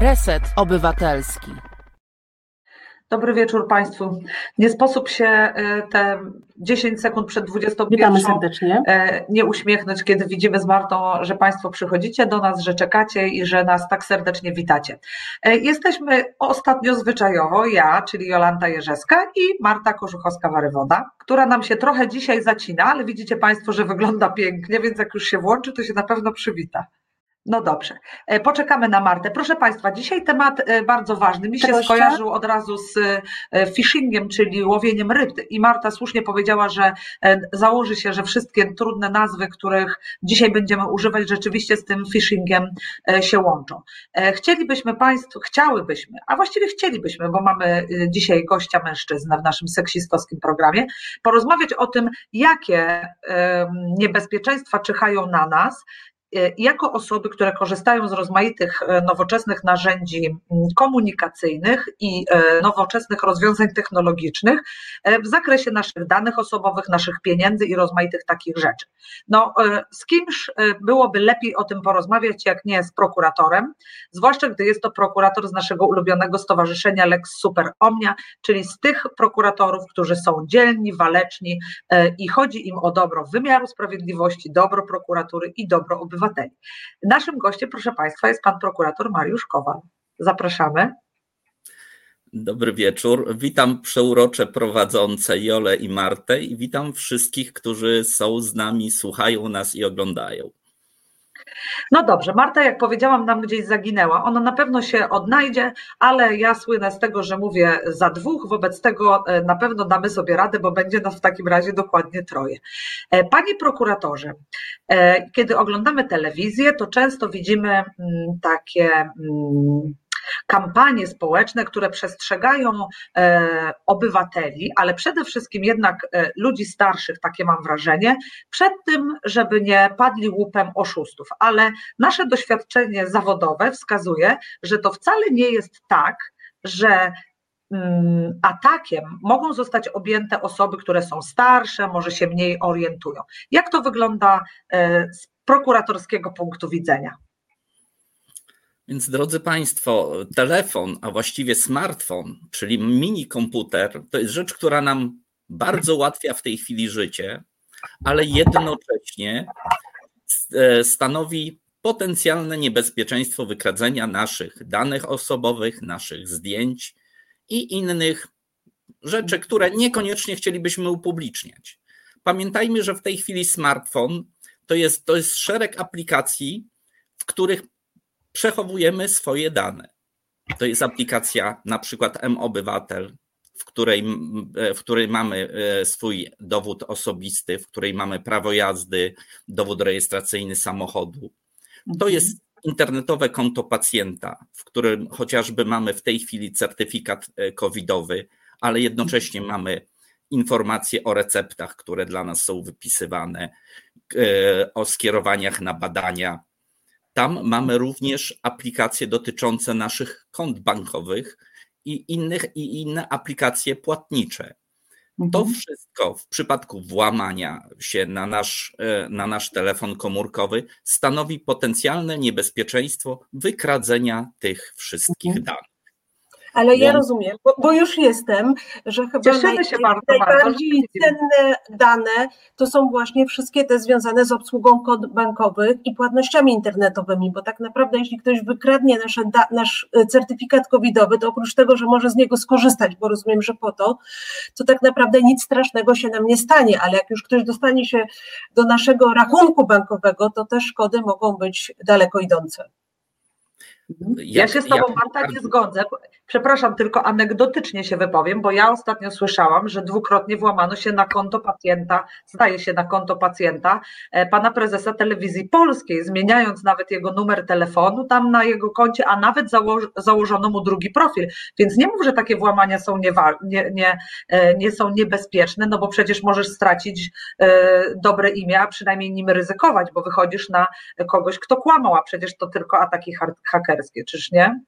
Reset Obywatelski. Dobry wieczór Państwu. Nie sposób się e, te 10 sekund przed 21 Witamy serdecznie. E, nie uśmiechnąć, kiedy widzimy z Martą, że Państwo przychodzicie do nas, że czekacie i że nas tak serdecznie witacie. E, jesteśmy ostatnio zwyczajowo, ja, czyli Jolanta Jerzeska i Marta Korzuchowska-Warywoda, która nam się trochę dzisiaj zacina, ale widzicie Państwo, że wygląda pięknie, więc jak już się włączy, to się na pewno przywita. No dobrze, e, poczekamy na Martę. Proszę Państwa, dzisiaj temat e, bardzo ważny. Mi się skojarzył od razu z e, phishingiem, czyli łowieniem ryb. I Marta słusznie powiedziała, że założy się, że wszystkie trudne nazwy, których dzisiaj będziemy używać, rzeczywiście z tym phishingiem się łączą. Chcielibyśmy Państwu, chciałybyśmy, a właściwie chcielibyśmy, bo mamy dzisiaj gościa mężczyznę w naszym seksistowskim programie, porozmawiać o tym, jakie niebezpieczeństwa czyhają na nas, jako osoby, które korzystają z rozmaitych e, nowoczesnych narzędzi komunikacyjnych i e, nowoczesnych rozwiązań technologicznych w zakresie naszych danych osobowych, naszych pieniędzy i rozmaitych takich rzeczy. No, z kimś byłoby lepiej o tym porozmawiać, jak nie z prokuratorem, zwłaszcza gdy jest to prokurator z naszego ulubionego stowarzyszenia Lex Super Omnia, czyli z tych prokuratorów, którzy są dzielni, waleczni i chodzi im o dobro wymiaru sprawiedliwości, dobro prokuratury i dobro obywateli obywateli. Naszym gościem, proszę Państwa, jest pan prokurator Mariusz Kowal. Zapraszamy. Dobry wieczór. Witam przeurocze prowadzące Jole i Martę i witam wszystkich, którzy są z nami, słuchają nas i oglądają. No dobrze, Marta, jak powiedziałam, nam gdzieś zaginęła. Ona na pewno się odnajdzie, ale ja słynę z tego, że mówię za dwóch, wobec tego e, na pewno damy sobie radę, bo będzie nas w takim razie dokładnie troje. E, panie prokuratorze, e, kiedy oglądamy telewizję, to często widzimy mm, takie mm, kampanie społeczne, które przestrzegają e, obywateli, ale przede wszystkim jednak e, ludzi starszych, takie mam wrażenie, przed tym, żeby nie padli łupem oszustów. Ale nasze doświadczenie zawodowe wskazuje, że to wcale nie jest tak, że mm, atakiem mogą zostać objęte osoby, które są starsze, może się mniej orientują. Jak to wygląda e, z prokuratorskiego punktu widzenia? Więc drodzy Państwo, telefon, a właściwie smartfon, czyli mini komputer, to jest rzecz, która nam bardzo ułatwia w tej chwili życie, ale jednocześnie e, stanowi potencjalne niebezpieczeństwo wykradzenia naszych danych osobowych, naszych zdjęć i innych rzeczy, które niekoniecznie chcielibyśmy upubliczniać. Pamiętajmy, że w tej chwili smartfon to jest, to jest szereg aplikacji, w których przechowujemy swoje dane. To jest aplikacja na przykład M-Obywatel, w której, w której mamy e, swój dowód osobisty, w której mamy prawo jazdy, dowód rejestracyjny samochodu. To mhm. jest internetowe konto pacjenta, w którym chociażby mamy w tej chwili certyfikat e, covidowy, ale jednocześnie mhm. mamy informacje o receptach, które dla nas są wypisywane, e, o skierowaniach na badania, tam mamy również aplikacje dotyczące naszych kont bankowych i innych i inne aplikacje płatnicze. To mhm. wszystko w przypadku włamania się na nasz, e, na nasz telefon komórkowy stanowi potencjalne niebezpieczeństwo wykradzenia tych wszystkich mhm. danych. Ale ja rozumiem, bo, bo, już jestem, że chyba naj, się bardzo, najbardziej bardzo. cenne dane to są właśnie wszystkie te związane z obsługą kod bankowych i płatnościami internetowymi, bo tak naprawdę jeśli ktoś wykradnie nasze, da, nasz e, certyfikat covidowy, to oprócz tego, że może z niego skorzystać, bo rozumiem, że po to, to tak naprawdę nic strasznego się nam nie stanie, ale jak już ktoś dostanie się do naszego rachunku bankowego, to te szkody mogą być daleko idące. Mhm. Ja się z Tobą, Marta, nie zgodzę. Przepraszam, tylko anegdotycznie się wypowiem, bo ja ostatnio słyszałam, że dwukrotnie włamano się na konto pacjenta, zdaje się na konto pacjenta, e, pana prezesa telewizji polskiej, zmieniając nawet jego numer telefonu tam na jego koncie, a nawet zało założono mu drugi profil. Więc nie mów, że takie włamania są nie, nie, e, nie są niebezpieczne, no bo przecież możesz stracić e, dobre imię, a przynajmniej nim ryzykować, bo wychodzisz na kogoś, kto kłamał, a przecież to tylko ataki hakerskie, czyż nie?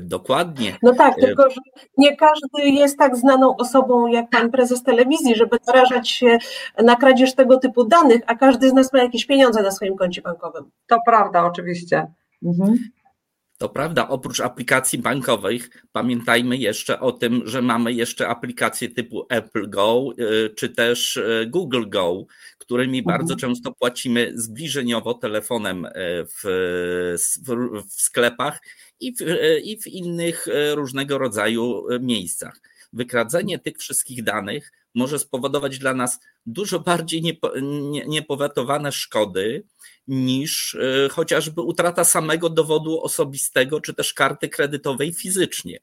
Dokładnie. No tak, e, tylko że nie każdy jest tak znaną osobą jak pan prezes telewizji, żeby narażać się na kradzież tego typu danych, a każdy z nas ma jakieś pieniądze na swoim koncie bankowym. To prawda, oczywiście. Mhm. To prawda, oprócz aplikacji bankowych, pamiętajmy jeszcze o tym, że mamy jeszcze aplikacje typu Apple Go y, czy też y, Google Go, którymi mhm. bardzo często płacimy zbliżeniowo telefonem w, w, w sklepach i w, i w innych różnego rodzaju miejscach. Wykradzenie tych wszystkich danych może spowodować dla nas dużo bardziej niepo, nie, niepowetowane szkody niż chociażby utrata samego dowodu osobistego czy też karty kredytowej fizycznie.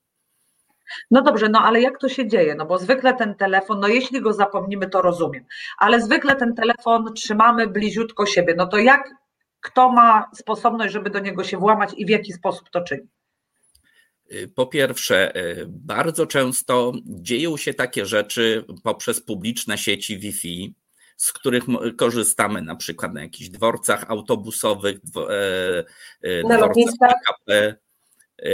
No dobrze, no ale jak to się dzieje? No bo zwykle ten telefon, no jeśli go zapomnimy, to rozumiem, ale zwykle ten telefon trzymamy bliziutko siebie. No to jak kto ma sposobność, żeby do niego się włamać i w jaki sposób to czyni? Y, po pierwsze, y, bardzo często dzieją się takie rzeczy poprzez publiczne sieci Wi-Fi, z których korzystamy na przykład na jakichś dworcach autobusowych, e, e, na dworcach PKP. E,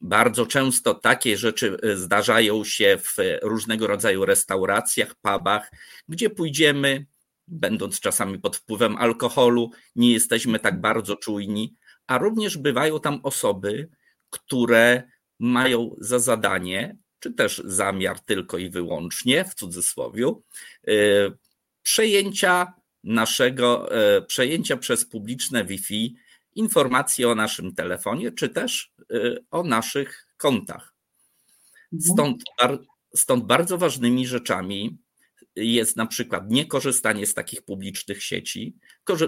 bardzo często takie rzeczy zdarzają się w różnego rodzaju restauracjach, pubach, gdzie pójdziemy, będąc czasami pod wpływem alkoholu, nie jesteśmy tak bardzo czujni, a również bywają tam osoby, które mają za zadanie, czy też zamiar tylko i wyłącznie, w cudzysłowie, przejęcia naszego, e, przejęcia przez publiczne Wi-Fi informacji o naszym telefonie, czy też e, o naszych kontach. Mhm. Stąd, stąd bardzo ważnymi rzeczami jest na przykład niekorzystanie z takich publicznych sieci.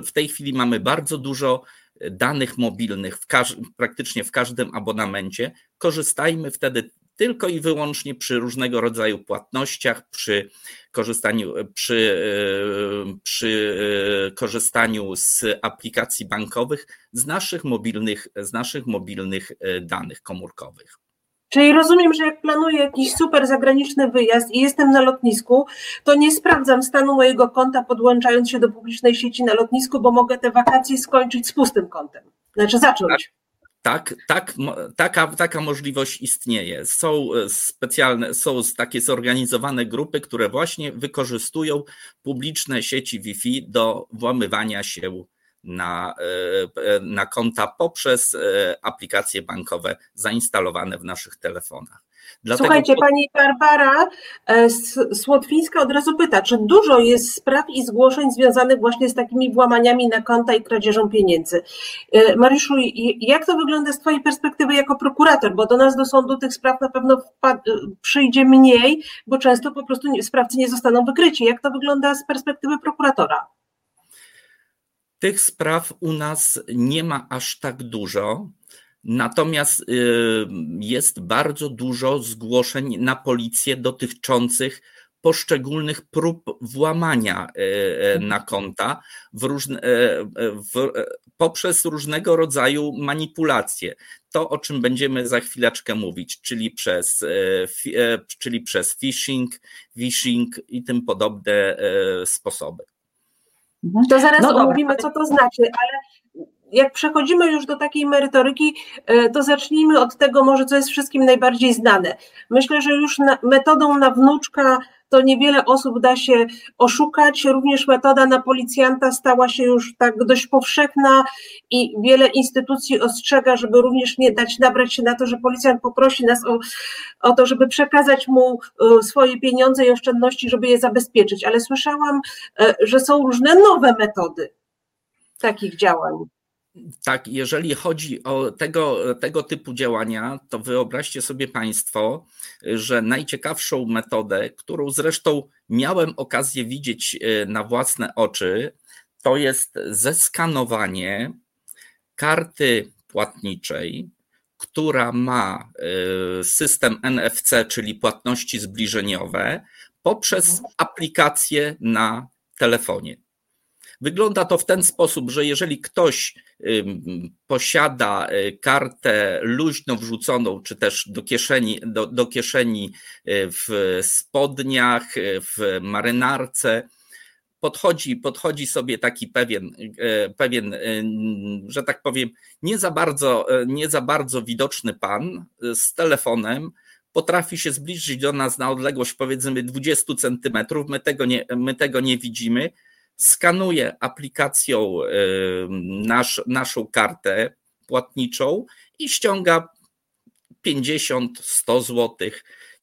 W tej chwili mamy bardzo dużo danych mobilnych w praktycznie w każdym abonamencie. Korzystajmy wtedy tylko i wyłącznie przy różnego rodzaju płatnościach, przy korzystaniu, przy, e, przy e, korzystaniu z aplikacji bankowych, z naszych mobilnych, z naszych mobilnych e, danych komórkowych. Czyli rozumiem, że jak planuję jakiś super zagraniczny wyjazd i jestem na lotnisku, to nie sprawdzam stanu mojego konta podłączając się do publicznej sieci na lotnisku, bo mogę te wakacje skończyć z pustym kontem. Znaczy zacząć. Tak. Tak, tak, taka, taka możliwość istnieje. Są e, specjalne, są takie zorganizowane grupy, które właśnie wykorzystują publiczne sieci Wi-Fi do włamywania się na, e, e, na konta poprzez aplikacje bankowe zainstalowane w naszych telefonach. Dlatego... Słuchajcie, pani Barbara e, Słotwińska od razu pyta, czy dużo jest spraw i zgłoszeń związanych właśnie z takimi włamaniami na konta i kradzieżą pieniędzy. E, Mariuszu, jak to wygląda z twojej perspektywy jako prokurator, bo do nas do sądu tych spraw na pewno przyjdzie mniej, bo często po prostu sprawcy nie zostaną wykryci. Jak to wygląda z perspektywy prokuratora? Tych spraw u nas nie ma aż tak dużo. Natomiast y, jest bardzo dużo zgłoszeń na policję dotyczących poszczególnych prób włamania y, y, na konta w różne, w, poprzez różnego rodzaju manipulacje. To, o czym będziemy za chwileczkę mówić, czyli przez, czyli przez phishing, phishing i tym podobne sposoby. To zaraz no omówimy, co to znaczy, ale jak przechodzimy już do takiej merytoryki, e, to zacznijmy od tego może, co jest wszystkim najbardziej znane. Myślę, że już na, metodą na wnuczka to niewiele osób da się oszukać. Również metoda na policjanta stała się już tak dość powszechna i wiele instytucji ostrzega, żeby również nie dać nabrać się na to, że policjant poprosi nas o, o to, żeby przekazać mu e, swoje pieniądze i oszczędności, żeby je zabezpieczyć. Ale słyszałam, e, że są różne nowe metody takich działań. Tak, jeżeli chodzi o tego, tego typu działania, to wyobraźcie sobie Państwo, że najciekawszą metodę, którą zresztą miałem okazję widzieć e, na własne oczy, to jest zeskanowanie karty płatniczej, która ma e, system NFC, czyli płatności zbliżeniowe, poprzez mhm. aplikację na telefonie. Wygląda to w ten sposób, że jeżeli ktoś posiada y, kartę luźno wrzuconą, czy też do kieszeni, do, do kieszeni y, w spodniach, y, w marynarce, podchodzi, podchodzi sobie taki pewien, pewien, że tak powiem, nie za bardzo, nie za bardzo widoczny pan z telefonem, potrafi się zbliżyć do nas na odległość powiedzmy 20 centymetrów, my tego nie, my tego nie widzimy, skanuje aplikacją nasz, naszą kartę płatniczą i ściąga 50-100 zł.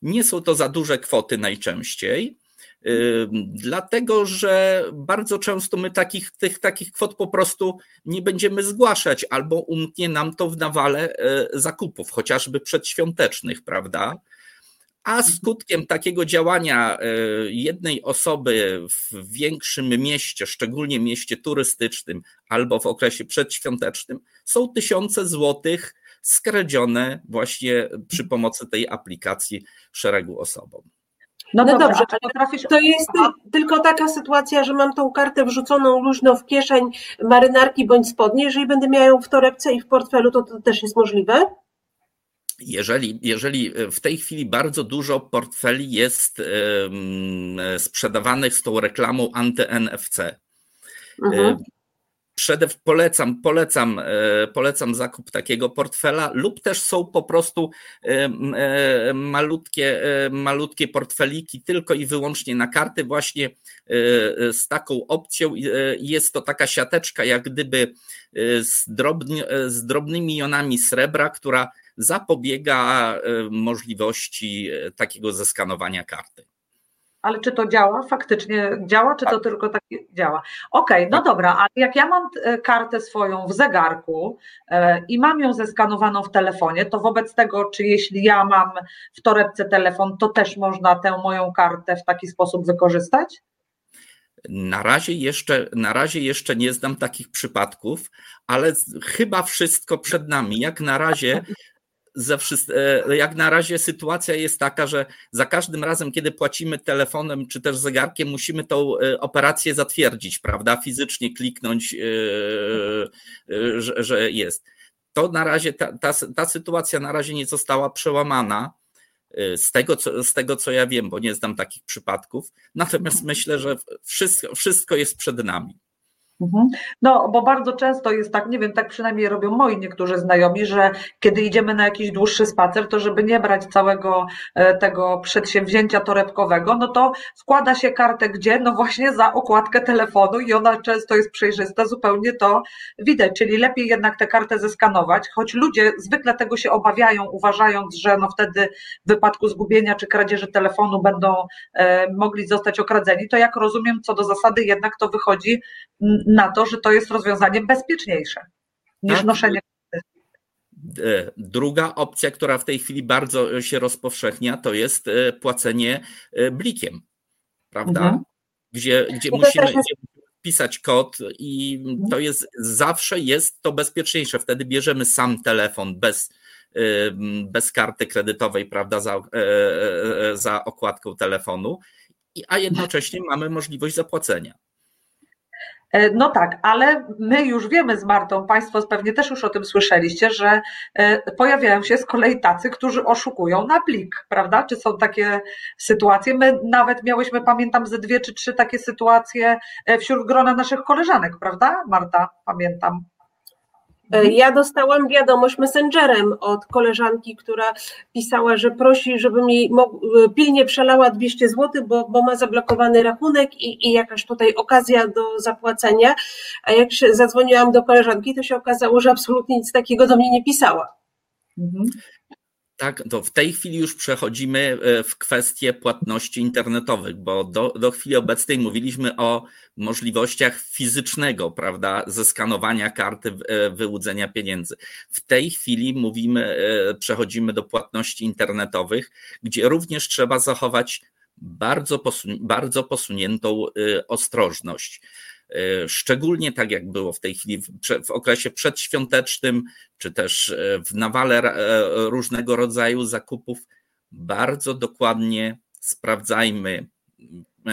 Nie są to za duże kwoty najczęściej. Dlatego, że bardzo często my takich, tych takich kwot po prostu nie będziemy zgłaszać, albo umknie nam to w nawale e, zakupów, chociażby przedświątecznych, prawda? A skutkiem takiego działania e, jednej osoby w większym mieście, szczególnie mieście turystycznym albo w okresie przedświątecznym, są tysiące złotych skradzione właśnie przy pomocy tej aplikacji szeregu osobom. No, no dobrze, potrafisz... to jest tylko taka sytuacja, że mam tą kartę wrzuconą luźno w kieszeń marynarki bądź spodnie. Jeżeli będę miała ją w torebce i w portfelu, to to też jest możliwe? Jeżeli, jeżeli w tej chwili bardzo dużo portfeli jest sprzedawanych z tą reklamą anty-NFC, mhm przede polecam, polecam, e, polecam zakup takiego portfela, lub też są po prostu e, e, malutkie, malutkie portfeliki tylko i wyłącznie na karty, właśnie z taką opcją. Jest to taka siateczka, jak gdyby z, drobny, z drobnymi jonami srebra, która zapobiega możliwości takiego zeskanowania karty ale czy to działa? Faktycznie działa, czy tak. to tylko tak działa? Okej, okay, no tak. dobra, ale jak ja mam e, kartę swoją w zegarku e, i mam ją zeskanowaną w telefonie, to wobec tego, czy jeśli ja mam w torebce telefon, to też można tę moją kartę w taki sposób wykorzystać? Na razie, jeszcze, na razie jeszcze nie znam takich przypadków, ale chyba wszystko przed nami. Jak na razie ze e, jak na razie sytuacja jest taka, że za każdym razem, kiedy płacimy telefonem czy też zegarkiem, musimy tą e, operację zatwierdzić, prawda? Fizycznie kliknąć, e, że, że jest. To na razie, ta, ta, ta sytuacja na razie nie została przełamana. Z tego, co, z tego, co ja wiem, bo nie znam takich przypadków. Natomiast myślę, że wszystko, wszystko jest przed nami. Mhm. No, bo bardzo często jest tak, nie wiem, tak przynajmniej robią moi niektórzy znajomi, że kiedy idziemy na jakiś dłuższy spacer, to żeby nie brać całego e, tego przedsięwzięcia torebkowego, no to wkłada się kartę gdzie? No właśnie za okładkę telefonu i ona często jest przejrzysta, zupełnie to widać, czyli lepiej jednak tę kartę zeskanować, choć ludzie zwykle tego się obawiają, uważając, że no wtedy w wypadku zgubienia czy kradzieży telefonu będą e, mogli zostać okradzeni, to jak rozumiem, co do zasady jednak to wychodzi na to, że to jest rozwiązanie bezpieczniejsze niż tak. noszenie. E, druga opcja, która w tej chwili bardzo się rozpowszechnia, to jest e, płacenie e, blikiem, prawda? Mhm. Gdzie, gdzie musimy wpisać kod i mhm. to jest zawsze jest to bezpieczniejsze. Wtedy bierzemy sam telefon bez, bez karty kredytowej, prawda, za, za okładką telefonu, a jednocześnie mamy możliwość zapłacenia. E, no tak, ale my już wiemy z Martą, Państwo pewnie też już o tym słyszeliście, że e, pojawiają się z kolei tacy, którzy oszukują na plik, prawda? Czy są takie sytuacje? My nawet miałyśmy, pamiętam, ze dwie czy trzy takie sytuacje e, wśród grona naszych koleżanek, prawda? Marta, pamiętam. E, mhm. Ja dostałam wiadomość messengerem od koleżanki, która pisała, że prosi, żeby mi e, pilnie przelała 200 zł, bo, bo ma zablokowany rachunek i, i jakaś tutaj okazja do zapłacenia. A jak się zadzwoniłam do koleżanki, to się okazało, że absolutnie nic takiego do mnie nie pisała. Mhm. Tak, to w tej chwili już przechodzimy e, w kwestie płatności internetowych, bo do, do chwili obecnej mówiliśmy o możliwościach fizycznego, prawda, zeskanowania karty, e, wyłudzenia pieniędzy. W tej chwili mówimy, e, przechodzimy do płatności internetowych, gdzie również trzeba zachować bardzo, posun bardzo posuniętą ostrożność. E, szczególnie tak jak było w tej chwili w okresie przedświątecznym, czy też e, w nawale e, różnego rodzaju zakupów, bardzo dokładnie sprawdzajmy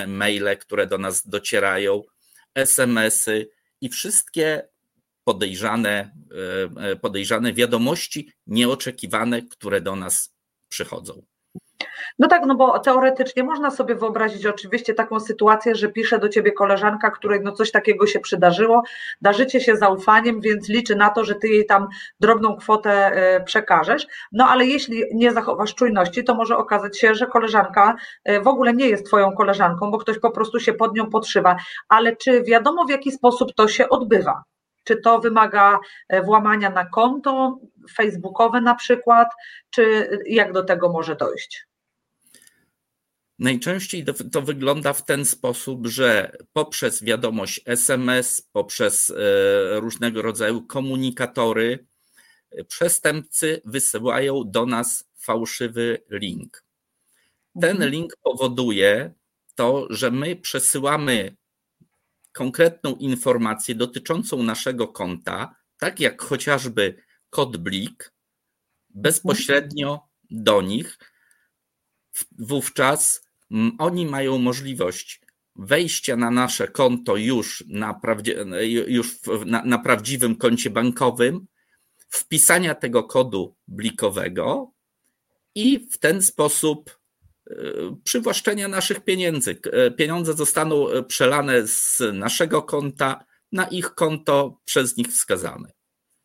maile, które do nas docierają, SMS-y i wszystkie podejrzane, podejrzane wiadomości nieoczekiwane, które do nas przychodzą. No tak, no bo teoretycznie można sobie wyobrazić oczywiście taką sytuację, że pisze do ciebie koleżanka, której no coś takiego się przydarzyło, darzycie się zaufaniem, więc liczy na to, że ty jej tam drobną kwotę e, przekażesz. No ale jeśli nie zachowasz czujności, to może okazać się, że koleżanka e, w ogóle nie jest twoją koleżanką, bo ktoś po prostu się pod nią podszywa. Ale czy wiadomo w jaki sposób to się odbywa? Czy to wymaga e, włamania na konto facebookowe na przykład, czy jak do tego może dojść? Najczęściej to, wygląda w ten sposób, że poprzez wiadomość SMS, poprzez e, różnego rodzaju komunikatory, przestępcy wysyłają do nas fałszywy link. Ten mhm. link powoduje to, że my przesyłamy konkretną informację dotyczącą naszego konta, tak jak chociażby kod blik, bezpośrednio do nich. Wówczas oni mają możliwość wejścia na nasze konto już na, już na, na prawdziwym koncie bankowym, wpisania tego kodu blikowego i w ten sposób e, przywłaszczenia naszych pieniędzy. E, pieniądze zostaną e, przelane z naszego konta na ich konto przez nich wskazane.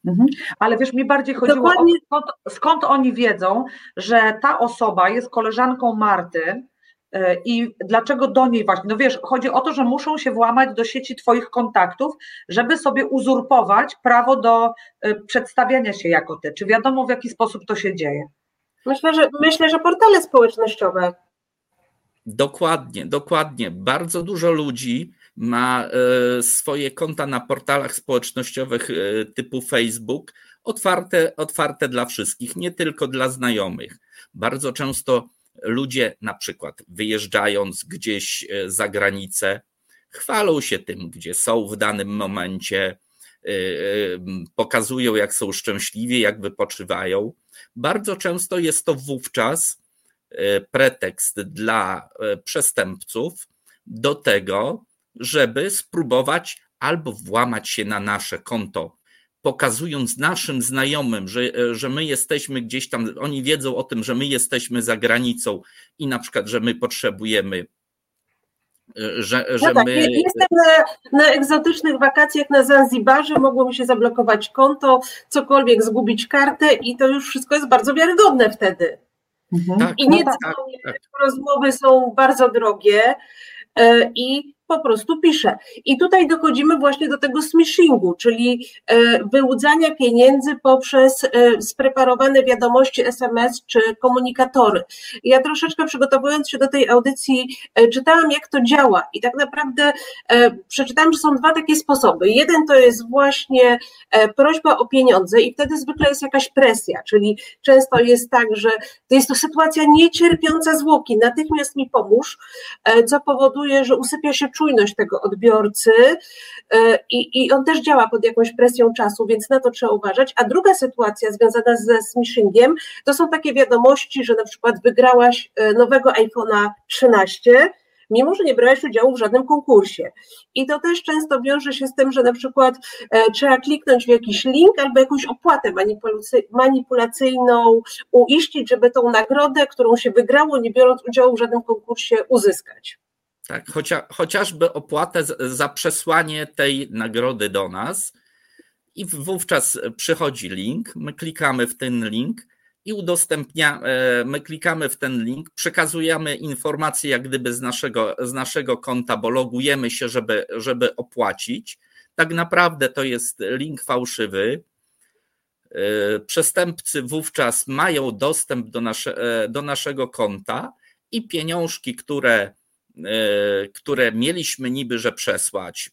Mhm. Ale wiesz, mi bardziej chodziło Dokładnie. o skąd, skąd oni wiedzą, że ta osoba jest koleżanką Marty, i dlaczego do niej właśnie? No wiesz, chodzi o to, że muszą się włamać do sieci Twoich kontaktów, żeby sobie uzurpować prawo do przedstawiania się jako Ty. Czy wiadomo, w jaki sposób to się dzieje? Myślę, że myślę, że portale społecznościowe. Dokładnie, dokładnie. Bardzo dużo ludzi ma e, swoje konta na portalach społecznościowych e, typu Facebook otwarte, otwarte dla wszystkich, nie tylko dla znajomych. Bardzo często ludzie, na przykład wyjeżdżając gdzieś e, za granicę, chwalą się tym, gdzie są w danym momencie, pokazują, jak są szczęśliwi, jak wypoczywają. Bardzo często jest to wówczas e, pretekst dla e, przestępców do tego, żeby spróbować albo włamać się na nasze konto, pokazując naszym znajomym, że, e, że my jesteśmy gdzieś tam, oni wiedzą o tym, że my jesteśmy za granicą i na przykład, że my potrzebujemy że, no że no tak, my... Jestem na, na, egzotycznych wakacjach na Zanzibarze, mogło mi się zablokować konto, cokolwiek, zgubić kartę i to już wszystko jest bardzo wiarygodne wtedy. Mhm. Tak, I nie no tak, tak. rozmowy są bardzo drogie e, i po prostu pisze. I tutaj dochodzimy właśnie do tego smishingu, czyli e, wyłudzania pieniędzy poprzez e, spreparowane wiadomości SMS czy komunikatory. Ja troszeczkę przygotowując się do tej audycji, e, czytałam, jak to działa, i tak naprawdę przeczytałam, że są dwa takie sposoby. Jeden to jest właśnie prośba o pieniądze, i wtedy zwykle jest jakaś presja, czyli często jest tak, że to jest to sytuacja niecierpiąca zwłoki, natychmiast mi pomóż, co powoduje, że usypia się czujność tego odbiorcy e, i, i on też działa pod jakąś presją czasu, więc na to trzeba uważać. A druga sytuacja związana ze smishingiem to są takie wiadomości, że na przykład wygrałaś e, nowego iPhone'a 13 mimo że nie brałeś udziału w żadnym konkursie. I to też często wiąże się z tym, że na przykład e, trzeba kliknąć w jakiś link albo jakąś opłatę manipulacyjną uiścić, żeby tą nagrodę, którą się wygrało, nie biorąc udziału w żadnym konkursie, uzyskać. Tak, chocia, chociażby opłatę za przesłanie tej nagrody do nas i wówczas przychodzi link, my klikamy w ten link i udostępnia, e, my klikamy w ten link, przekazujemy informacje jak gdyby z naszego, z naszego konta, bo logujemy się, żeby, żeby opłacić. Tak naprawdę to jest link fałszywy. E, przestępcy wówczas mają dostęp do, nasze, e, do naszego konta i pieniążki, które które mieliśmy niby, że przesłać,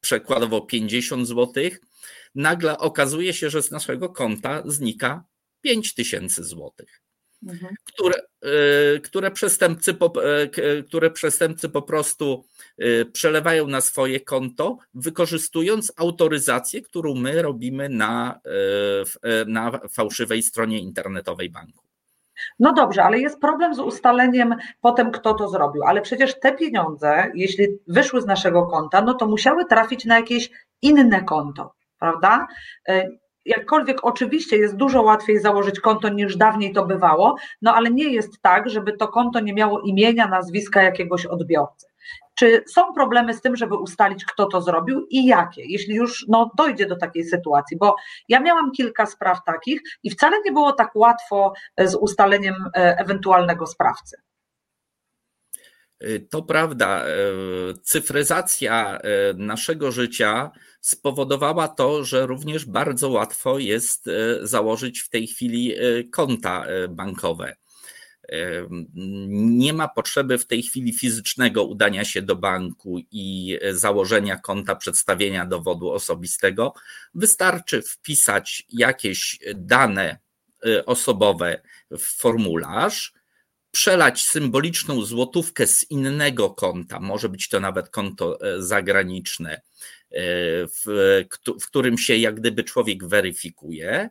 przekładowo 50 zł, nagle okazuje się, że z naszego konta znika 5 tysięcy złotych. Mhm. Które, e, które, przestępcy po, e, które przestępcy po prostu przelewają na swoje konto, wykorzystując autoryzację, którą my robimy na, na fałszywej stronie internetowej banku. No dobrze, ale jest problem z ustaleniem potem, kto to zrobił. Ale przecież te pieniądze, jeśli wyszły z naszego konta, no to musiały trafić na jakieś inne konto, prawda? E, jakkolwiek oczywiście jest dużo łatwiej założyć konto niż dawniej to bywało, no ale nie jest tak, żeby to konto nie miało imienia, nazwiska jakiegoś odbiorcy. Czy są problemy z tym, żeby ustalić, kto to zrobił i jakie, jeśli już no, dojdzie do takiej sytuacji? Bo ja miałam kilka spraw takich i wcale nie było tak łatwo z ustaleniem e, ewentualnego sprawcy. To prawda, cyfryzacja naszego życia spowodowała to, że również bardzo łatwo jest założyć w tej chwili konta bankowe. Nie ma potrzeby w tej chwili fizycznego udania się do banku i założenia konta, przedstawienia dowodu osobistego. Wystarczy wpisać jakieś dane y, osobowe w formularz, przelać symboliczną złotówkę z innego konta, może być to nawet konto e, zagraniczne, e, w, w którym się jak gdyby człowiek weryfikuje,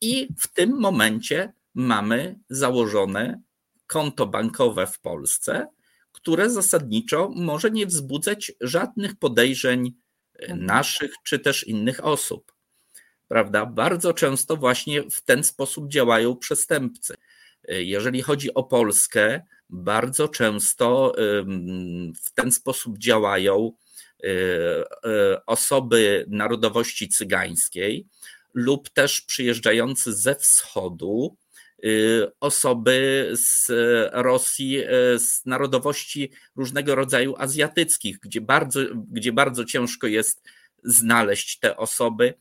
i w tym momencie mamy założone konto bankowe w Polsce, które zasadniczo może nie wzbudzać żadnych podejrzeń mhm. naszych czy też innych osób. Prawda? Bardzo często właśnie w ten sposób działają przestępcy. Jeżeli chodzi o Polskę, bardzo często w ten sposób działają y, osoby narodowości cygańskiej lub też przyjeżdżający ze wschodu, osoby z Rosji, y, z narodowości różnego rodzaju azjatyckich, gdzie bardzo, gdzie bardzo ciężko jest znaleźć te osoby.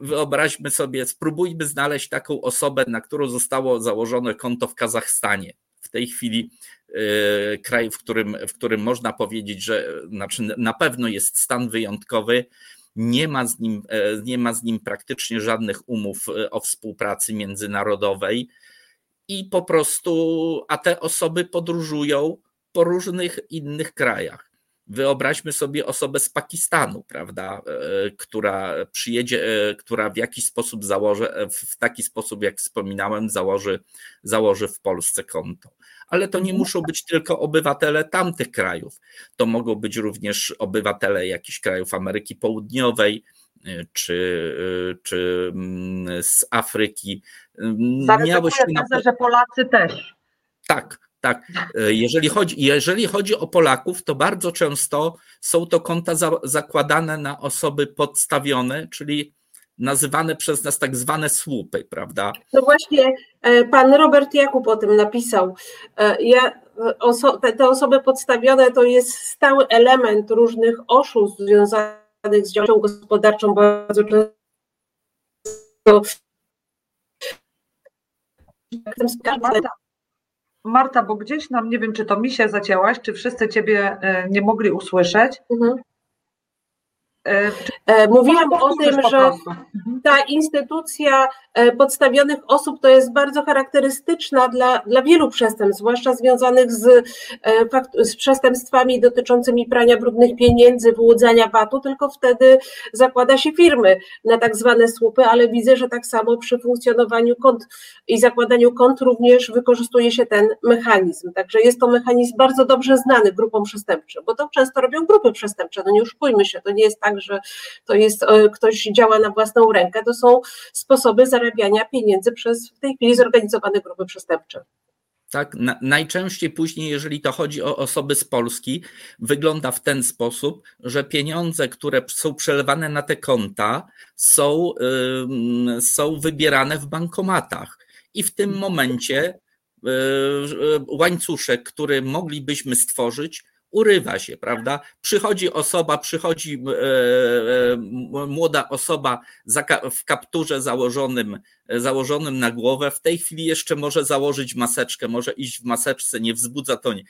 Wyobraźmy sobie, spróbujmy znaleźć taką osobę, na którą zostało założone konto w Kazachstanie. W tej chwili y, kraj, w którym, w którym można powiedzieć, że znaczy na pewno jest stan wyjątkowy, nie ma, z nim, e, nie ma z nim praktycznie żadnych umów e, o współpracy międzynarodowej i po prostu, a te osoby podróżują po różnych innych krajach. Wyobraźmy sobie osobę z Pakistanu, prawda, e, która przyjedzie, która w jakiś sposób założy, w taki sposób, jak wspominałem, założy, założy w Polsce konto ale to nie muszą być tylko obywatele tamtych krajów. To mogą być również obywatele jakichś krajów Ameryki Południowej czy, czy mm, z Afryki. Miało się na... że Polacy też. Tak, tak. Y, jeżeli chodzi, jeżeli chodzi o Polaków, to bardzo często są to konta za, zakładane na osoby podstawione, czyli nazywane przez nas tak zwane słupy, prawda? No właśnie, e, pan Robert Jakub o tym napisał. E, ja, oso te osoby podstawione to jest stały element różnych oszustw związanych z działalnością gospodarczą bardzo często. Marta, bo gdzieś nam, nie wiem, czy to mi się zacięłaś, czy wszyscy Ciebie e, nie mogli usłyszeć. Mhm. E, mówiłam o tym, że ta instytucja e, podstawionych osób to jest bardzo charakterystyczna dla, dla wielu przestępstw, zwłaszcza związanych z, e, z przestępstwami dotyczącymi prania brudnych pieniędzy, wyłudzania VAT-u, tylko wtedy zakłada się firmy na tak zwane słupy, ale widzę, że tak samo przy funkcjonowaniu kont i zakładaniu kont również wykorzystuje się ten mechanizm. Także jest to mechanizm bardzo dobrze znany grupom przestępczym, bo to często robią grupy przestępcze, no nie oszukujmy się, to nie jest tak, że to jest e, ktoś działa na własną rękę. To są sposoby zarabiania pieniędzy przez w tej chwili zorganizowane grupy przestępcze. Tak, na, najczęściej później, jeżeli to chodzi o osoby z Polski, wygląda w ten sposób, że pieniądze, które są przelewane na te konta, są, są wybierane w bankomatach. I w tym momencie yy, łańcuszek, który moglibyśmy stworzyć, urywa się, prawda? Przychodzi osoba, przychodzi e, e, młoda osoba w kapturze założonym, założonym na głowę. W tej chwili jeszcze może założyć maseczkę, może iść w maseczce, nie wzbudza to e,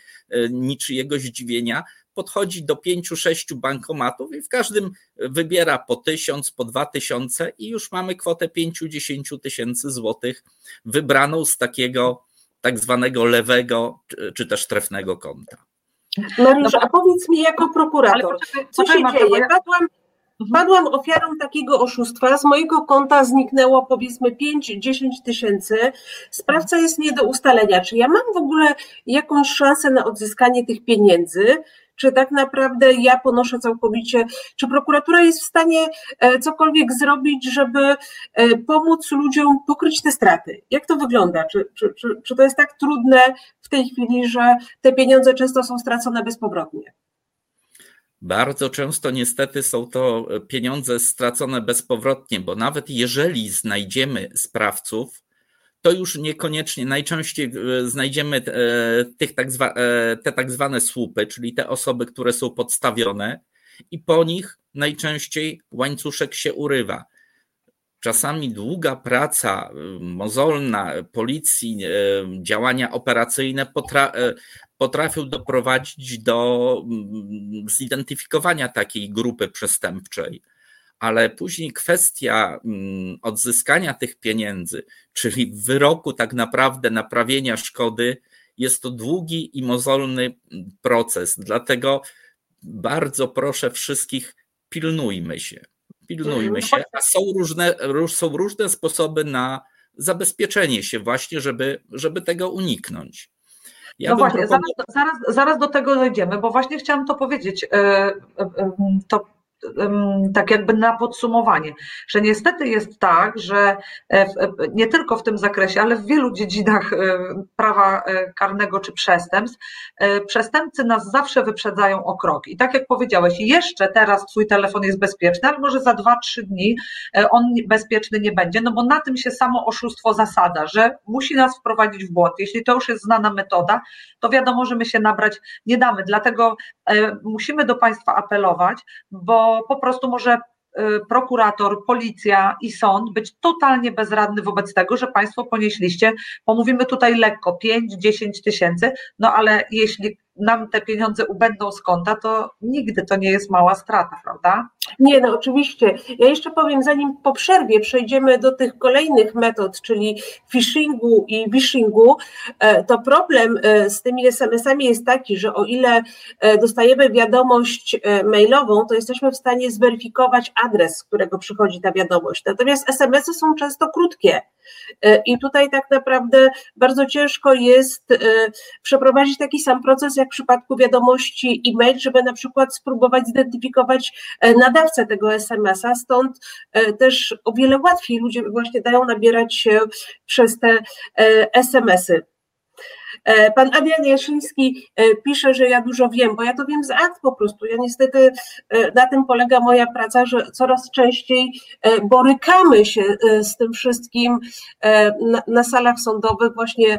niczyjego zdziwienia. Podchodzi do pięciu, sześciu bankomatów i w każdym wybiera po tysiąc, po dwa tysiące i już mamy kwotę pięciu, dziesięciu tysięcy złotych wybraną z takiego tak zwanego lewego czy też trefnego konta. Mariusz, no, a powiedz mi jako prokurator, co się dzieje? Padłam, mhm. padłam ofiarą takiego oszustwa, z mojego konta zniknęło powiedzmy 5-10 tysięcy, sprawca jest nie do ustalenia. Czy ja mam w ogóle jakąś szansę na odzyskanie tych pieniędzy? Czy tak naprawdę ja ponoszę całkowicie, czy prokuratura jest w stanie e, cokolwiek zrobić, żeby e, pomóc ludziom pokryć te straty? Jak to wygląda? Czy, czy, czy, czy to jest tak trudne w tej chwili, że te pieniądze często są stracone bezpowrotnie? Bardzo często niestety są to pieniądze stracone bezpowrotnie, bo nawet jeżeli znajdziemy sprawców, to już niekoniecznie, najczęściej znajdziemy tych tak zwa, te tak zwane słupy, czyli te osoby, które są podstawione i po nich najczęściej łańcuszek się urywa. Czasami długa praca mozolna policji, działania operacyjne potra potrafią doprowadzić do zidentyfikowania takiej grupy przestępczej. Ale później kwestia mm, odzyskania tych pieniędzy, czyli wyroku tak naprawdę naprawienia szkody, jest to długi i mozolny proces. Dlatego bardzo proszę wszystkich, pilnujmy się. Pilnujmy się, a są różne, są różne sposoby na zabezpieczenie się, właśnie, żeby, żeby tego uniknąć. Ja no właśnie, zaraz, zaraz, zaraz do tego dojdziemy, bo właśnie chciałam to powiedzieć. E, e, e, to tak jakby na podsumowanie, że niestety jest tak, że nie tylko w tym zakresie, ale w wielu dziedzinach prawa karnego czy przestępstw, przestępcy nas zawsze wyprzedzają o krok. I tak jak powiedziałeś, jeszcze teraz Twój telefon jest bezpieczny, ale może za 2-3 dni on bezpieczny nie będzie, no bo na tym się samo oszustwo zasada, że musi nas wprowadzić w błąd. Jeśli to już jest znana metoda, to wiadomo, że my się nabrać nie damy. Dlatego musimy do Państwa apelować, bo po prostu może y, prokurator, policja i sąd być totalnie bezradny wobec tego, że Państwo ponieśliście, pomówimy tutaj lekko, 5-10 tysięcy, no ale jeśli nam te pieniądze ubędą z konta, to nigdy to nie jest mała strata, prawda? Nie, no oczywiście. Ja jeszcze powiem, zanim po przerwie przejdziemy do tych kolejnych metod, czyli phishingu i vishingu, e, to problem e, z tymi SMS-ami jest taki, że o ile e, dostajemy wiadomość mailową, to jesteśmy w stanie zweryfikować adres, z którego przychodzi ta wiadomość. Natomiast SMS-y są często krótkie. I tutaj tak naprawdę bardzo ciężko jest przeprowadzić taki sam proces, jak w przypadku wiadomości e-mail, żeby na przykład spróbować zidentyfikować nadawcę tego SMS-a, stąd e, też o wiele łatwiej ludzie właśnie dają nabierać się przez te e, SMS-y. E, pan Adrian Jaszyński e, pisze, że ja dużo wiem, bo ja to wiem z akt po prostu. Ja niestety e, na tym polega moja praca, że coraz częściej borykamy się z tym wszystkim na, salach sądowych właśnie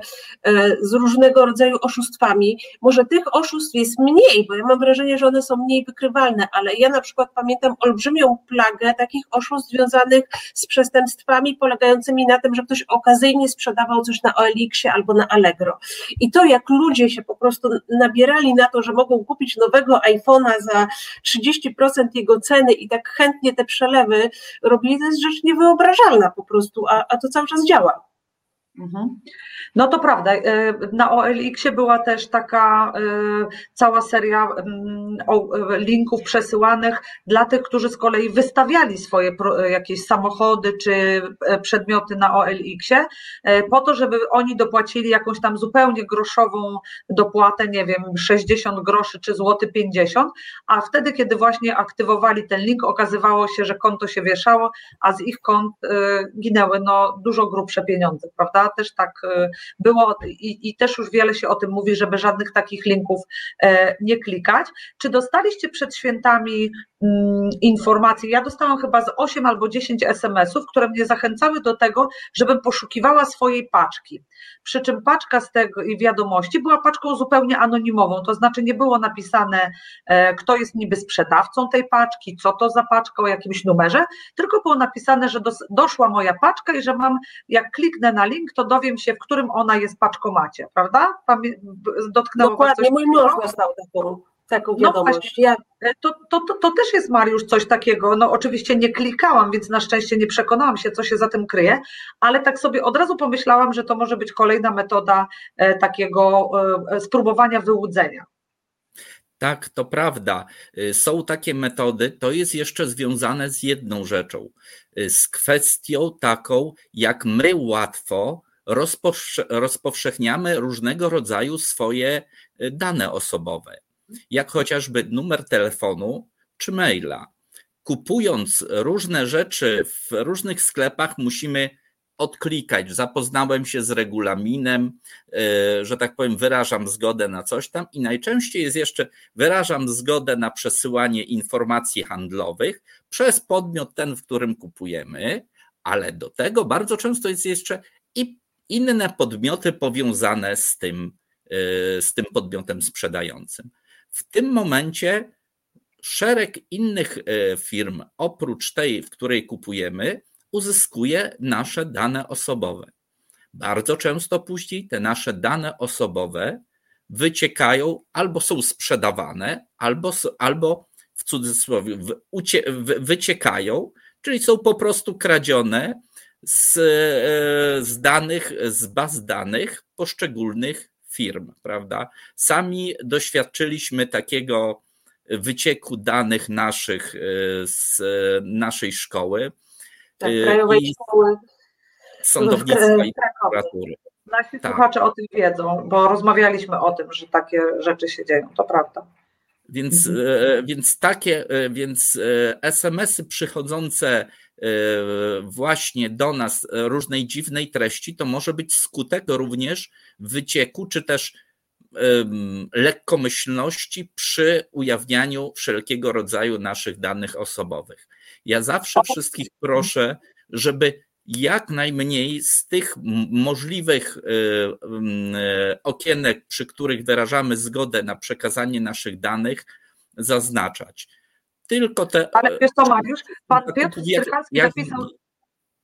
z różnego rodzaju oszustwami. Może tych oszustw jest mniej, bo ja mam wrażenie, że one są mniej wykrywalne, ale ja na przykład pamiętam olbrzymią plagę takich oszustw związanych z przestępstwami polegającymi na tym, że ktoś okazyjnie sprzedawał coś na OLX-ie albo na Allegro. I to, jak ludzie się po prostu nabierali na to, że mogą kupić nowego iPhone'a za 30% jego ceny i tak chętnie te przelewy robili, to jest rzecz niewyobrażalna po prostu, a, a to cały czas działa. Mhm. No to prawda. Y, na OLX-ie była też taka y, cała seria mm, linków przesyłanych dla tych, którzy z kolei wystawiali swoje jakieś samochody czy e, przedmioty na OLX-ie, e, po to, żeby oni dopłacili jakąś tam zupełnie groszową dopłatę, nie wiem, 60 groszy czy złoty 50, a wtedy, kiedy właśnie aktywowali ten link, okazywało się, że konto się wieszało, a z ich kont y, ginęły no, dużo grubsze pieniądze, prawda? Też tak było i, i, też już wiele się o tym mówi, żeby żadnych takich linków e, nie klikać. Czy dostaliście przed świętami mm, informacji? Ja dostałam chyba z 8 albo 10 SMS-ów, które mnie zachęcały do tego, żebym poszukiwała swojej paczki. Przy czym paczka z i wiadomości była paczką zupełnie anonimową, to znaczy nie było napisane, e, kto jest niby sprzedawcą tej paczki, co to za paczka, o jakimś numerze, tylko było napisane, że doszła moja paczka i że mam, jak kliknę na link, to dowiem się, w którym ona jest paczkomacie, prawda? Dotknęło Dokładnie, mój mąż dostał taką, taką no wiadomość. No ja... to, to, to, to też jest, Mariusz, coś takiego. No oczywiście nie klikałam, więc na szczęście nie przekonałam się, co się za tym kryje, ale tak sobie od razu pomyślałam, że to może być kolejna metoda e, takiego e, spróbowania wyłudzenia. Tak, to prawda. Y, są takie metody. To jest jeszcze związane z jedną rzeczą, y, z kwestią taką, jak my łatwo rozpowszechniamy różnego rodzaju swoje y, dane osobowe, jak chociażby numer telefonu czy maila. Kupując różne rzeczy w różnych sklepach, musimy odklikać. Zapoznałem się z regulaminem, y, że tak powiem, wyrażam zgodę na coś tam i najczęściej jest jeszcze wyrażam zgodę na przesyłanie informacji handlowych przez podmiot ten, w którym kupujemy, ale do tego bardzo często jest jeszcze i inne podmioty powiązane z tym, z tym podmiotem sprzedającym. W tym momencie szereg innych firm, oprócz tej, w której kupujemy, uzyskuje nasze dane osobowe. Bardzo często później te nasze dane osobowe wyciekają albo są sprzedawane, albo, albo w cudzysłowie ucie, wyciekają, czyli są po prostu kradzione z, e, z danych, z baz danych poszczególnych firm, prawda? Sami doświadczyliśmy takiego wycieku danych naszych e, z naszej szkoły. Tak, Krajowej I Szkoły Sądownictwa i prokuratury. Nasi tak. słuchacze o tym wiedzą, bo rozmawialiśmy o tym, że takie rzeczy się dzieją, to prawda. Więc, mhm. E, więc takie, e, więc e, SMS-y przychodzące właśnie do nas różnej dziwnej treści, to może być skutek również wycieku, czy też lekkomyślności przy ujawnianiu wszelkiego rodzaju naszych danych osobowych. Ja zawsze wszystkich proszę, żeby jak najmniej z tych możliwych y, y, okienek, przy których wyrażamy zgodę na przekazanie naszych danych, zaznaczać. Tylko te. Ale wiesz co, Mariusz, pan Piotr Strychalski napisał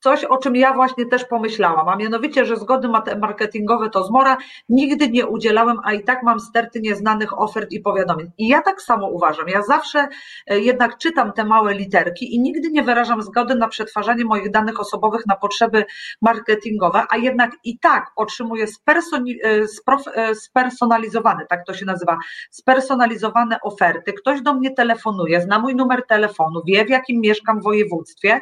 coś, o czym ja właśnie też pomyślałam, a mianowicie, że zgody marketingowe to zmora, nigdy nie udzielałem, a i tak mam sterty nieznanych ofert i powiadomień. I ja tak samo uważam. Ja zawsze e, jednak czytam te małe literki i nigdy nie wyrażam zgody na przetwarzanie moich danych osobowych na potrzeby marketingowe, a jednak i tak otrzymuję e, e, spersonalizowane, tak to się nazywa, spersonalizowane oferty. Ktoś do mnie telefonuje, zna mój numer telefonu, wie w jakim mieszkam województwie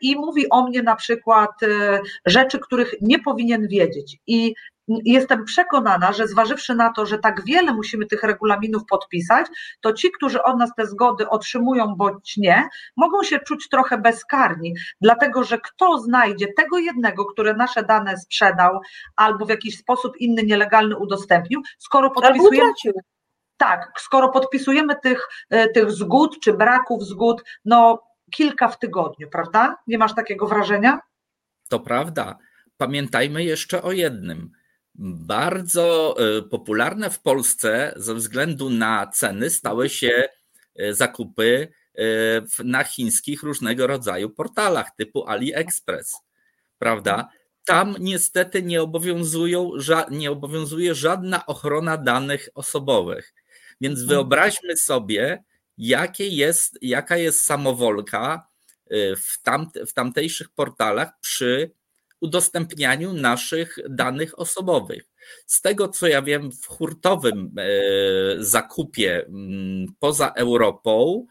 i mówi o mnie, na przykład e, rzeczy, których nie powinien wiedzieć. I jestem przekonana, że zważywszy na to, że tak wiele musimy tych regulaminów podpisać, to ci, którzy od nas te zgody otrzymują bądź nie, mogą się czuć trochę bezkarni, dlatego że kto znajdzie tego jednego, który nasze dane sprzedał albo w jakiś sposób inny nielegalny udostępnił, skoro podpisujemy. Tak, skoro podpisujemy tych, e, tych zgód czy braków zgód, no kilka w tygodniu, prawda? Nie masz takiego wrażenia? To prawda. Pamiętajmy jeszcze o jednym. Bardzo e, popularne w Polsce ze względu na ceny stały się e, zakupy e, na chińskich różnego rodzaju portalach typu AliExpress, prawda? Tam niestety nie, obowiązują, nie obowiązuje żadna ochrona danych osobowych. Więc mhm. wyobraźmy sobie, jakie jest, jaka jest samowolka y, w, tam, w tamtejszych portalach przy udostępnianiu naszych danych osobowych. Z tego co ja wiem, w hurtowym e, zakupie mm, poza Europą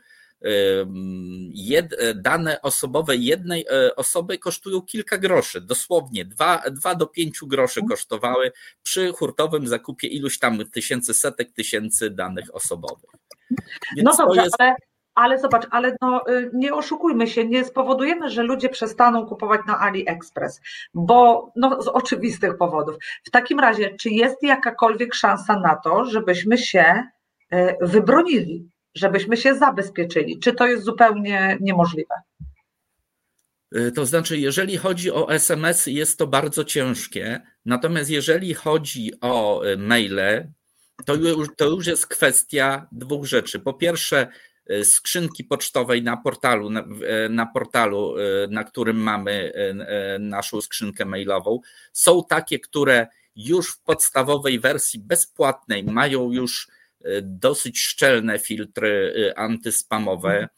jed, dane osobowe jednej osoby kosztują kilka groszy, dosłownie 2, do 5 groszy kosztowały przy hurtowym zakupie iluś tam tysięcy, setek tysięcy danych osobowych. Więc no dobrze, jest... ale, ale zobacz, ale no, y, nie oszukujmy się, nie spowodujemy, że ludzie przestaną kupować na AliExpress, bo no, z oczywistych powodów. W takim razie, czy jest jakakolwiek szansa na to, żebyśmy się y, wybronili, żebyśmy się zabezpieczyli? Czy to jest zupełnie niemożliwe? Y, to znaczy, jeżeli chodzi o SMS, jest to bardzo ciężkie. Natomiast jeżeli chodzi o maile, to już, to już jest kwestia dwóch rzeczy. Po pierwsze, e, skrzynki pocztowej na portalu, na, e, na, portalu, e, na którym mamy naszą skrzynkę mailową, są takie, które już w podstawowej wersji bezpłatnej mają już dosyć szczelne filtry antyspamowe.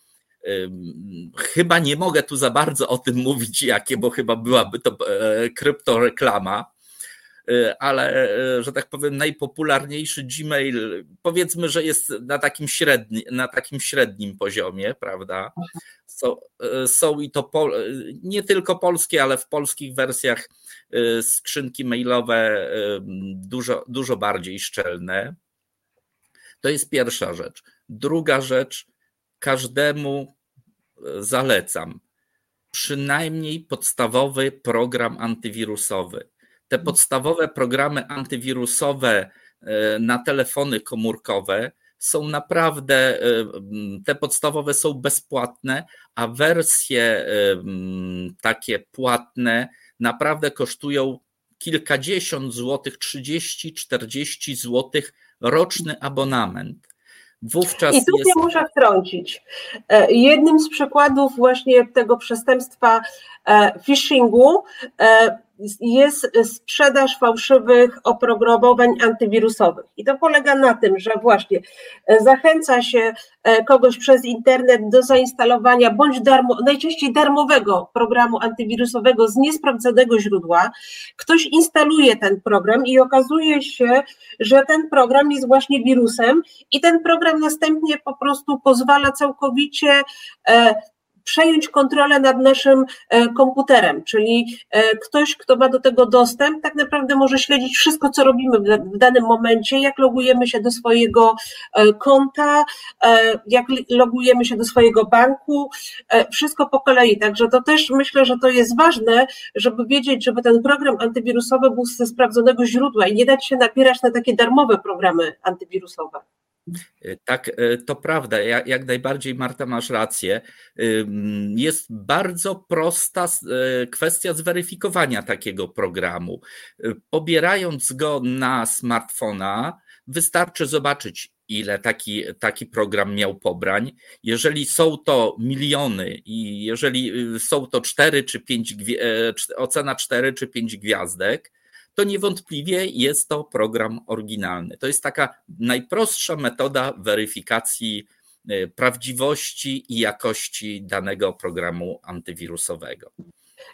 Chyba nie mogę tu za bardzo o tym mówić, jakie, bo chyba byłaby to kryptoreklama Y, ale y, że tak powiem, najpopularniejszy Gmail, powiedzmy, że jest na takim, średni, na takim średnim poziomie, prawda? Są, y, są i to pol, nie tylko polskie, ale w polskich wersjach skrzynki mailowe dużo, dużo bardziej szczelne. To jest pierwsza rzecz. Druga rzecz, każdemu zalecam przynajmniej podstawowy program antywirusowy te podstawowe programy antywirusowe e, na telefony komórkowe są naprawdę, e, te podstawowe są bezpłatne, a wersje e, takie płatne naprawdę kosztują kilkadziesiąt złotych, 30, 40 złotych roczny abonament. Wówczas I tu jest... muszę wtrącić. Jednym z przykładów właśnie tego przestępstwa phishingu jest sprzedaż fałszywych oprogramowań antywirusowych. I to polega na tym, że właśnie e, zachęca się e, kogoś przez internet do zainstalowania bądź darmo, najczęściej darmowego programu antywirusowego z niesprawdzonego źródła. Ktoś instaluje ten program i okazuje się, że ten program jest właśnie wirusem i ten program następnie po prostu pozwala całkowicie e, przejąć kontrolę nad naszym e, komputerem, czyli e, ktoś, kto ma do tego dostęp, tak naprawdę może śledzić wszystko, co robimy w danym momencie, jak logujemy się do swojego e, konta, jak logujemy się do swojego banku, wszystko po kolei. Także to też myślę, że to jest ważne, żeby wiedzieć, żeby ten program antywirusowy był ze sprawdzonego źródła i nie dać się napierać na takie darmowe programy antywirusowe. E, tak, e, to prawda. Jak najbardziej, Marta, masz rację. Jest bardzo prosta e, kwestia zweryfikowania takiego programu. Pobierając go na smartfona, wystarczy zobaczyć, ile taki, taki program miał pobrań. Jeżeli są to miliony i jeżeli są to 4 czy 5, ocena 4 czy 5 gwiazdek, to niewątpliwie jest to program oryginalny. To jest taka najprostsza metoda weryfikacji e, prawdziwości i jakości danego programu antywirusowego.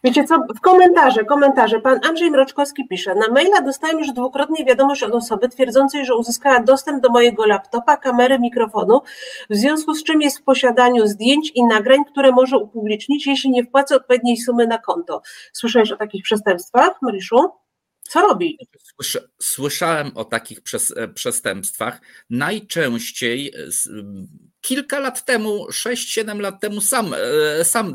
Wiecie co, w komentarze, komentarze, pan Andrzej Mroczkowski pisze, na maila dostałem już dwukrotnie wiadomość od osoby twierdzącej, że uzyskała dostęp do mojego laptopa, kamery, mikrofonu, w związku z czym jest w posiadaniu zdjęć i nagrań, które może upublicznić, jeśli nie wpłacę odpowiedniej sumy na konto. Słyszałeś o takich przestępstwach, Mariszu? Co robi? Słyszałem o takich e, przestępstwach. Najczęściej e, kilka lat temu, 6-7 lat temu sam, e, sam,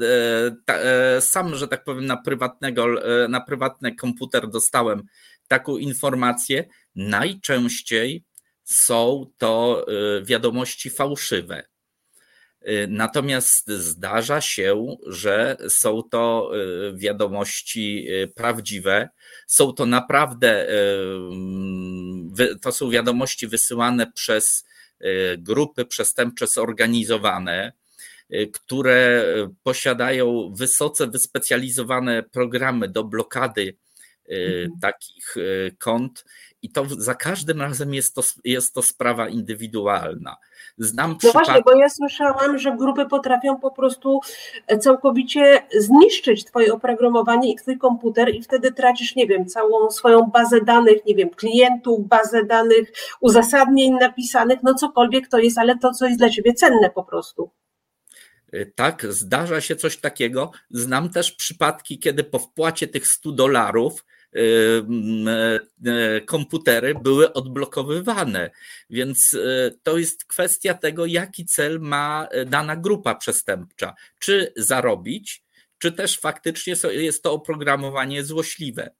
sam, że tak powiem, na, prywatnego, na prywatny komputer dostałem taką informację. Najczęściej są to wiadomości fałszywe. Y, natomiast zdarza się, że są to y, wiadomości y, prawdziwe. Są to naprawdę, to są wiadomości wysyłane przez grupy przestępcze zorganizowane, które posiadają wysoce wyspecjalizowane programy do blokady mhm. takich kont i to za każdym razem jest to, jest to sprawa indywidualna. Znam no właśnie, bo ja słyszałam, że grupy potrafią po prostu całkowicie zniszczyć twoje oprogramowanie i twój komputer i wtedy tracisz, nie wiem, całą swoją bazę danych, nie wiem, klientów, bazę danych, uzasadnień napisanych, no cokolwiek to jest, ale to, co jest dla ciebie cenne po prostu. Tak, zdarza się coś takiego. Znam też przypadki, kiedy po wpłacie tych 100 dolarów komputery były odblokowywane. Więc y, to jest kwestia tego, jaki cel ma dana grupa przestępcza. Czy zarobić, czy też faktycznie jest to oprogramowanie złośliwe.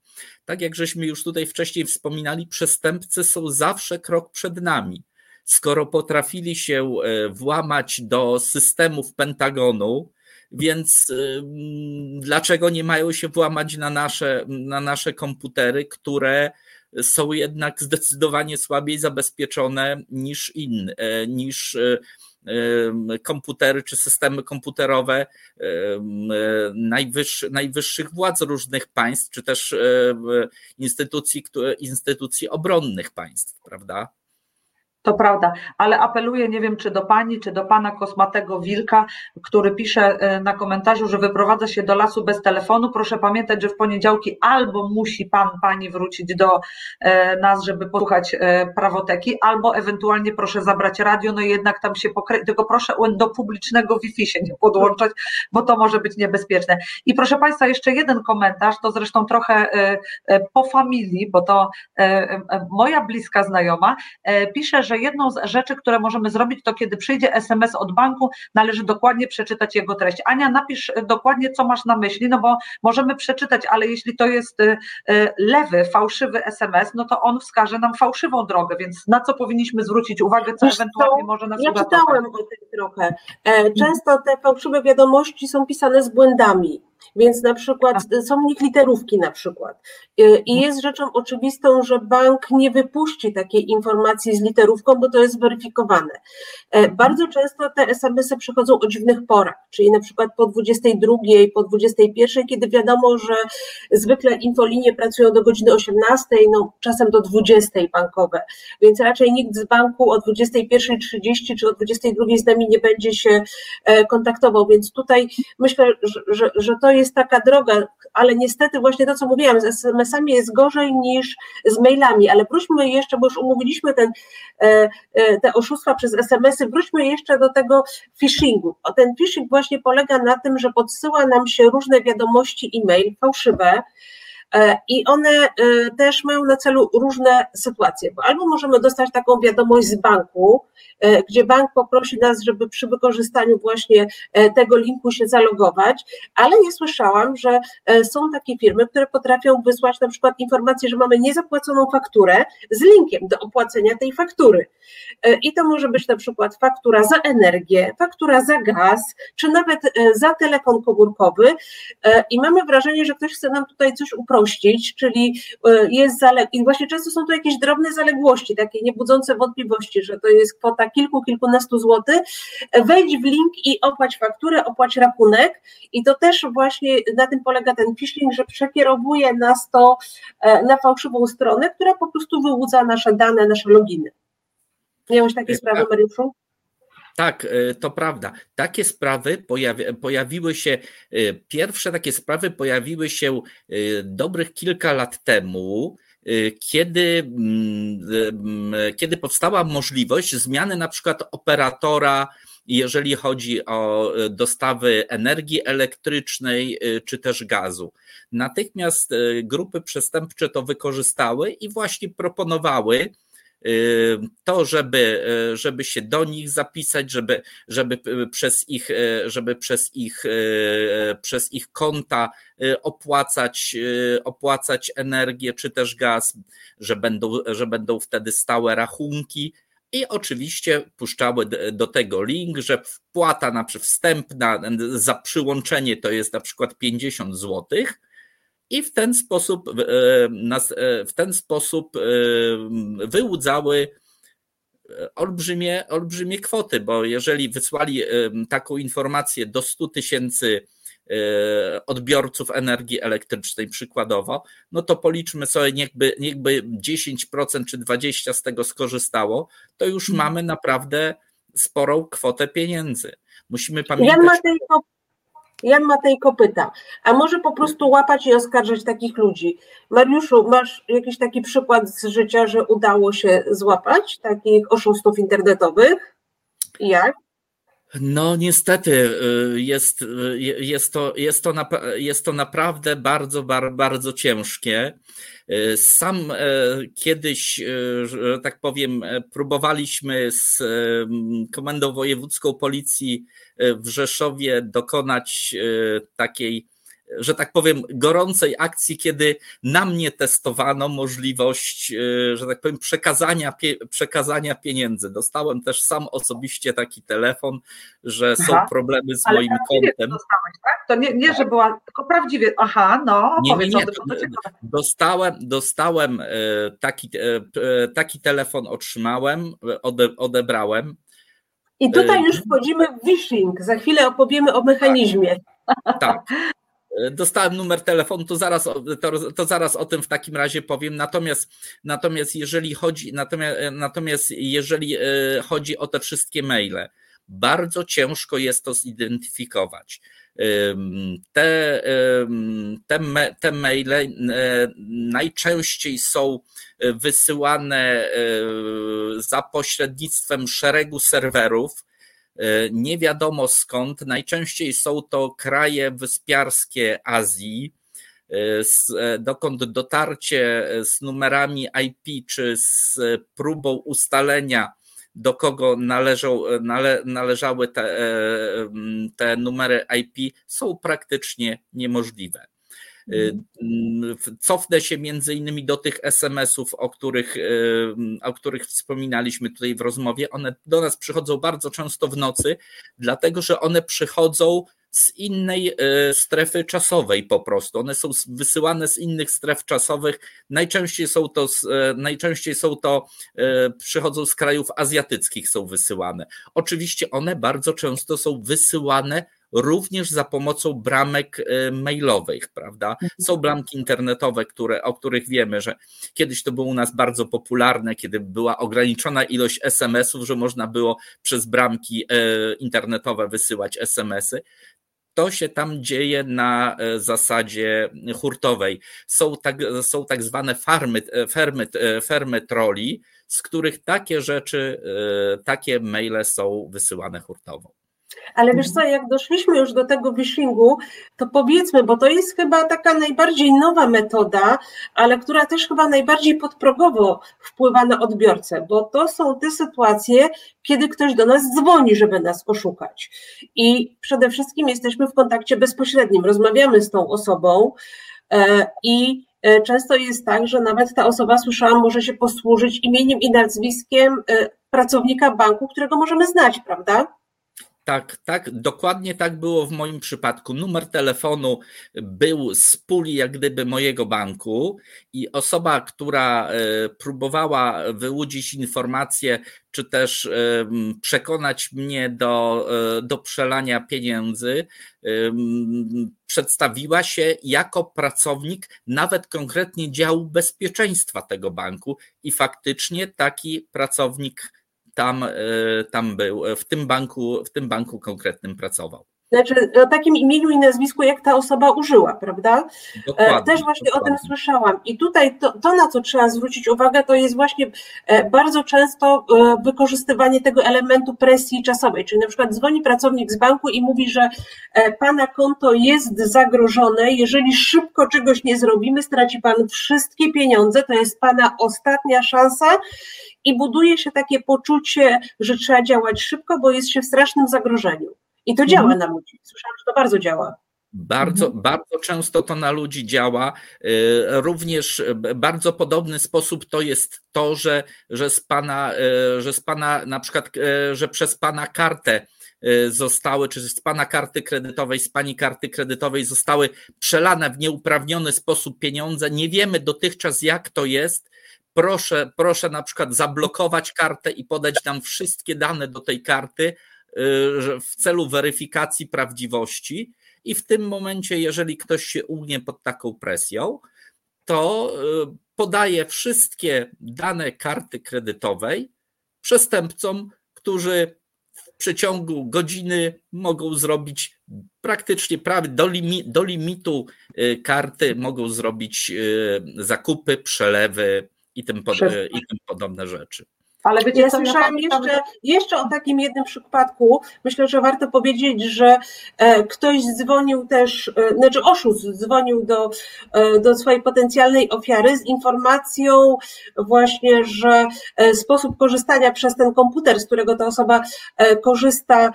Tak jak żeśmy już tutaj wcześniej wspominali, przestępcy są zawsze krok przed nami. Skoro potrafili się włamać do systemów Pentagonu, więc dlaczego nie mają się włamać na nasze, na nasze komputery, które są jednak zdecydowanie słabiej zabezpieczone niż inne, niż e, komputery czy systemy komputerowe najwyższy, najwyższych władz różnych państw, czy też e, instytucji, instytucji obronnych państw, prawda? To prawda, ale apeluję, nie wiem czy do pani, czy do pana Kosmatego Wilka, który pisze e, na komentarzu, że wyprowadza się do lasu bez telefonu. Proszę pamiętać, że w poniedziałki albo musi pan, pani wrócić do e, nas, żeby posłuchać e, prawoteki, albo ewentualnie proszę zabrać radio, no i jednak tam się pokryć, tylko proszę do publicznego Wi-Fi się nie podłączać, bo to może być niebezpieczne. I proszę państwa, jeszcze jeden komentarz, to zresztą trochę po familii, bo to moja bliska znajoma pisze, że jedną z rzeczy, które możemy zrobić, to kiedy przyjdzie SMS od banku, należy dokładnie przeczytać jego treść. Ania, napisz dokładnie, co masz na myśli, no bo możemy przeczytać, ale jeśli to jest y, y, lewy, fałszywy SMS, no to on wskaże nam fałszywą drogę, więc na co powinniśmy zwrócić uwagę, co ewentualnie może nas Ja czytałem o tym trochę. E, często te fałszywe wiadomości są pisane z błędami Więc na przykład są w nich literówki na przykład. Y, I jest rzeczą oczywistą, że bank nie wypuści takiej informacji z literówką, bo to jest weryfikowane. E, bardzo często te SMS-y przychodzą o dziwnych porach, czyli na przykład po 22, po 21, kiedy wiadomo, że zwykle infolinie pracują do godziny 18, no czasem do 20 bankowe, więc raczej nikt z banku o 21.30 czy o 22 z nami nie będzie się e, kontaktował, więc tutaj myślę, że, że, że to jest taka droga, ale niestety właśnie to, co mówiłam, z SMS-ami jest gorzej niż z mailami, ale wróćmy jeszcze, bo już umówiliśmy ten, e, e, te oszustwa przez SMS-y, wróćmy jeszcze do tego phishingu. O ten phishing właśnie polega na tym, że podsyła nam się różne wiadomości e-mail fałszywe, I one e, też mają na celu różne sytuacje, bo albo możemy dostać taką wiadomość z banku, e, gdzie bank poprosi nas, żeby przy wykorzystaniu właśnie tego linku się zalogować, ale nie słyszałam, że są takie firmy, które potrafią wysłać na przykład informację, że mamy niezapłaconą fakturę z linkiem do opłacenia tej faktury. I to może być na przykład faktura za energię, faktura za gaz, czy nawet za telefon komórkowy. I mamy wrażenie, że ktoś chce nam tutaj coś uprościć uprościć, czyli e, jest zaleg... i właśnie często są to jakieś drobne zaległości, takie niebudzące wątpliwości, że to jest kwota kilku, kilkunastu złotych, wejdź w link i opłać fakturę, opłać rachunek i to też właśnie na tym polega ten phishing, że przekierowuje nas to e, na fałszywą stronę, która po prostu wyłudza nasze dane, nasze loginy. Miałeś takie sprawy, Mariuszu? Tak, e, to prawda. Takie sprawy pojawi, pojawiły się, e, pierwsze takie sprawy pojawiły się e, dobrych kilka lat temu, kiedy, mm, kiedy powstała możliwość zmiany na przykład operatora, jeżeli chodzi o dostawy energii elektrycznej czy też gazu. Natychmiast grupy przestępcze to wykorzystały i właśnie proponowały, to, żeby, y, żeby się do nich zapisać, żeby, żeby przez ich, y, żeby przez ich, y, przez ich konta opłacać, opłacać energię czy też gaz, że będą, że będą wtedy stałe rachunki. I oczywiście puszczały do tego link, że wpłata na wstępna za przyłączenie to jest na przykład 50 złotych, i w ten sposób, e, e, w ten sposób e, wyłudzały olbrzymie, olbrzymie kwoty, bo jeżeli wysłali taką informację do 100 tysięcy odbiorców energii elektrycznej przykładowo, no to policzmy sobie, niechby, niechby 10% czy 20% z tego skorzystało, to już mhm. mamy naprawdę sporą kwotę pieniędzy. Musimy pamiętać. Ja Jan Matejko pyta, a może po prostu łapać i oskarżać takich ludzi? Mariuszu, masz jakiś taki przykład z życia, że udało się złapać takich oszustów internetowych? Jak? No niestety y, jest, y, jest, to, jest, to, jest to naprawdę bardzo, bardzo ciężkie. Sam kiedyś, że tak powiem, próbowaliśmy z Komendą Wojewódzką Policji w Rzeszowie dokonać takiej że tak powiem, gorącej akcji, kiedy na mnie testowano możliwość, e, że tak powiem, przekazania, przekazania pieniędzy. Dostałem też sam osobiście taki telefon, że są aha, problemy z moim kontem. Dostałeś, tak? To nie, nie, że była, tylko prawdziwie. Aha, no. Nie, nie, nie. Dostałem, dostałem e, taki, e, taki telefon, otrzymałem, odebrałem. I tutaj już wchodzimy w phishing. Za chwilę opowiemy o mechanizmie. Tak. Dostałem numer telefonu, to zaraz, to, to, zaraz o tym w takim razie powiem. Natomiast, natomiast jeżeli chodzi, natomiast, natomiast jeżeli e, chodzi o te wszystkie maile, bardzo ciężko jest to zidentyfikować. Te, te, te maile e, najczęściej są wysyłane e, za pośrednictwem szeregu serwerów, nie wiadomo skąd. Najczęściej są to kraje wyspiarskie Azji, e, e, dokąd dotarcie z numerami IP czy z próbą ustalenia, do kogo należą, nale, należały te, te numery IP, są praktycznie niemożliwe. Y, mm, cofnę się między innymi do tych SMS-ów, o których, y, o których wspominaliśmy tutaj w rozmowie. One do nas przychodzą bardzo często w nocy, dlatego że one przychodzą z innej e, strefy czasowej po prostu. One są wysyłane z innych stref czasowych. Najczęściej są to, e, najczęściej są to e, przychodzą z krajów azjatyckich, są wysyłane. Oczywiście one bardzo często są wysyłane również za pomocą bramek mailowych, prawda? Mhm. Są bramki internetowe, które, o których wiemy, że kiedyś to było u nas bardzo popularne, kiedy była ograniczona ilość SMS-ów, że można było przez bramki internetowe wysyłać SMS-y to się tam dzieje na e, zasadzie hurtowej. Są tak, są tak zwane farmy, e, fermy, e, fermy troli, z których takie rzeczy, takie maile są wysyłane hurtowo. Ale wiesz co, jak doszliśmy już do tego phishingu, to powiedzmy, bo to jest chyba taka najbardziej nowa metoda, ale która też chyba najbardziej podprogowo wpływa na odbiorcę, bo to są te sytuacje, kiedy ktoś do nas dzwoni, żeby nas oszukać. I przede wszystkim jesteśmy w kontakcie bezpośrednim, rozmawiamy z tą osobą e, i e, Często jest tak, że nawet ta osoba, słyszałam, może się posłużyć imieniem i nazwiskiem e, pracownika banku, którego możemy znać, prawda? Tak, tak, dokładnie tak było w moim przypadku. Numer telefonu był z puli jak gdyby mojego banku i osoba, która e, próbowała wyłudzić informacje, czy też przekonać mnie do, e, do przelania pieniędzy, przedstawiła się jako pracownik nawet konkretnie działu bezpieczeństwa tego banku i faktycznie taki pracownik tam, e, tam był, w tym banku, w tym banku konkretnym pracował. Znaczy o takim imieniu i nazwisku, jak ta osoba użyła, prawda? E, dokładnie, Też właśnie dokładnie. o tym słyszałam. I tutaj to, to, na co trzeba zwrócić uwagę, to jest właśnie e, bardzo często wykorzystywanie tego elementu presji czasowej. Czyli na przykład dzwoni pracownik z banku i mówi, że pana konto jest zagrożone, jeżeli szybko czegoś nie zrobimy, straci pan wszystkie pieniądze, to jest pana ostatnia szansa i buduje się takie poczucie, że trzeba działać szybko, bo jest się w strasznym zagrożeniu. I to działa mhm. na ludzi. Słyszałam, że to bardzo działa. Bardzo, mhm. bardzo często to na ludzi działa. Y, również bardzo podobny sposób to jest to, że, że, z pana, y, że z pana, na przykład, y, że przez pana kartę zostały, czy z pana karty kredytowej, z pani karty kredytowej zostały przelane w nieuprawniony sposób pieniądze. Nie wiemy dotychczas, jak to jest, proszę, proszę na przykład zablokować kartę i podać nam wszystkie dane do tej karty y, w celu weryfikacji prawdziwości. I w tym momencie, jeżeli ktoś się ugnie pod taką presją, to y, podaje wszystkie dane karty kredytowej przestępcom, którzy w przeciągu godziny mogą zrobić praktycznie prawie do, limi, do limitu y, karty, mogą zrobić zakupy, przelewy, i tym, pod, i tym podobne rzeczy. Ale wiecie, ja słyszałam jeszcze, jeszcze o takim jednym przypadku. Myślę, że warto powiedzieć, że e, ktoś dzwonił też, e, znaczy oszust dzwonił do, e, do swojej potencjalnej ofiary z informacją właśnie, że sposób korzystania przez ten komputer, z którego ta osoba korzysta,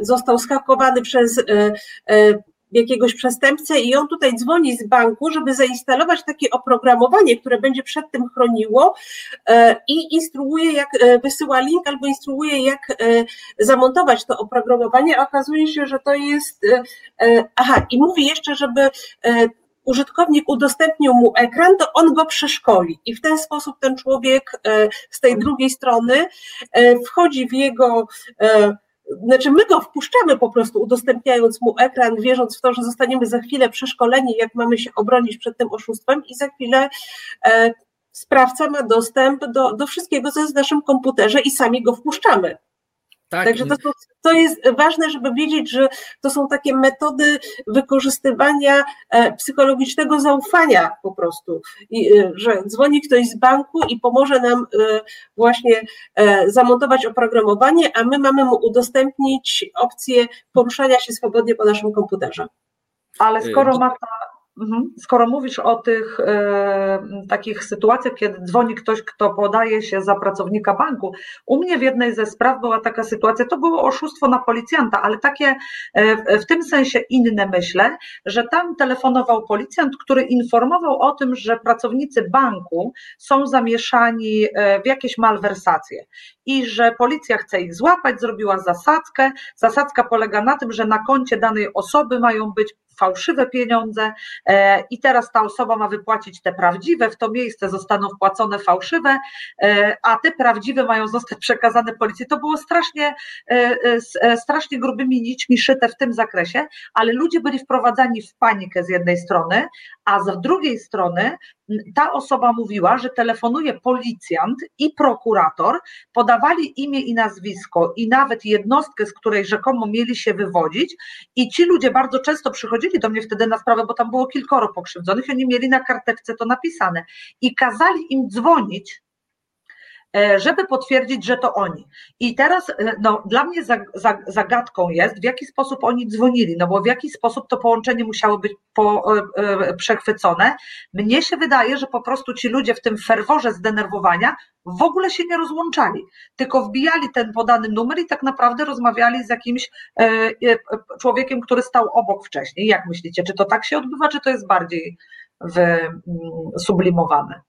został skakowany przez jakiegoś przestępcę i on tutaj dzwoni z banku, żeby zainstalować takie oprogramowanie, które będzie przed tym chroniło e, i instruuje, jak e, wysyła link albo instruuje, jak e, zamontować to oprogramowanie. Okazuje się, że to jest. Aha, i mówi jeszcze, żeby użytkownik udostępnił mu ekran, to on go przeszkoli. I w ten sposób ten człowiek z tej drugiej strony wchodzi w jego znaczy my go wpuszczamy po prostu, udostępniając mu ekran, wierząc w to, że zostaniemy za chwilę przeszkoleni, jak mamy się obronić przed tym oszustwem i za chwilę e, sprawca ma dostęp do, do wszystkiego, co jest w naszym komputerze i sami go wpuszczamy. Tak. Także to, to jest ważne, żeby wiedzieć, że to są takie metody wykorzystywania e, psychologicznego zaufania po prostu, I, e, że dzwoni ktoś z banku i pomoże nam e, właśnie zamontować oprogramowanie, a my mamy mu udostępnić opcję poruszania się swobodnie po naszym komputerze. Ale skoro Marta mhm. Skoro mówisz o tych e, takich sytuacjach, kiedy dzwoni ktoś, kto podaje się za pracownika banku, u mnie w jednej ze spraw była taka sytuacja, to było oszustwo na policjanta, ale takie e, w tym sensie inne myślę, że tam telefonował policjant, który informował o tym, że pracownicy banku są zamieszani e, w jakieś malwersacje i że policja chce ich złapać, zrobiła zasadzkę. Zasadzka polega na tym, że na koncie danej osoby mają być fałszywe pieniądze e, i teraz ta osoba ma wypłacić te prawdziwe, w to miejsce zostaną wpłacone fałszywe, e, a te prawdziwe mają zostać przekazane policji. To było strasznie, e, strasznie grubymi nićmi szyte w tym zakresie, ale ludzie byli wprowadzani w panikę z jednej strony, a z drugiej strony ta osoba mówiła, że telefonuje policjant i prokurator, podawali imię i nazwisko i nawet jednostkę, z której rzekomo mieli się wywodzić. I ci ludzie bardzo często przychodzili do mnie wtedy na sprawę, bo tam było kilkoro pokrzywdzonych oni mieli na karteczce to napisane. I kazali im dzwonić żeby potwierdzić, że to oni. I teraz e, no, dla mnie zagadką jest, w jaki sposób oni dzwonili, no bo w jaki sposób to połączenie musiało być po, e, przechwycone. Mnie się wydaje, że po prostu ci ludzie w tym ferworze zdenerwowania w ogóle się nie rozłączali, tylko wbijali ten podany numer i tak naprawdę rozmawiali z jakimś człowiekiem, który stał obok wcześniej. Jak myślicie, czy to tak się odbywa, czy to jest bardziej mm, sublimowane?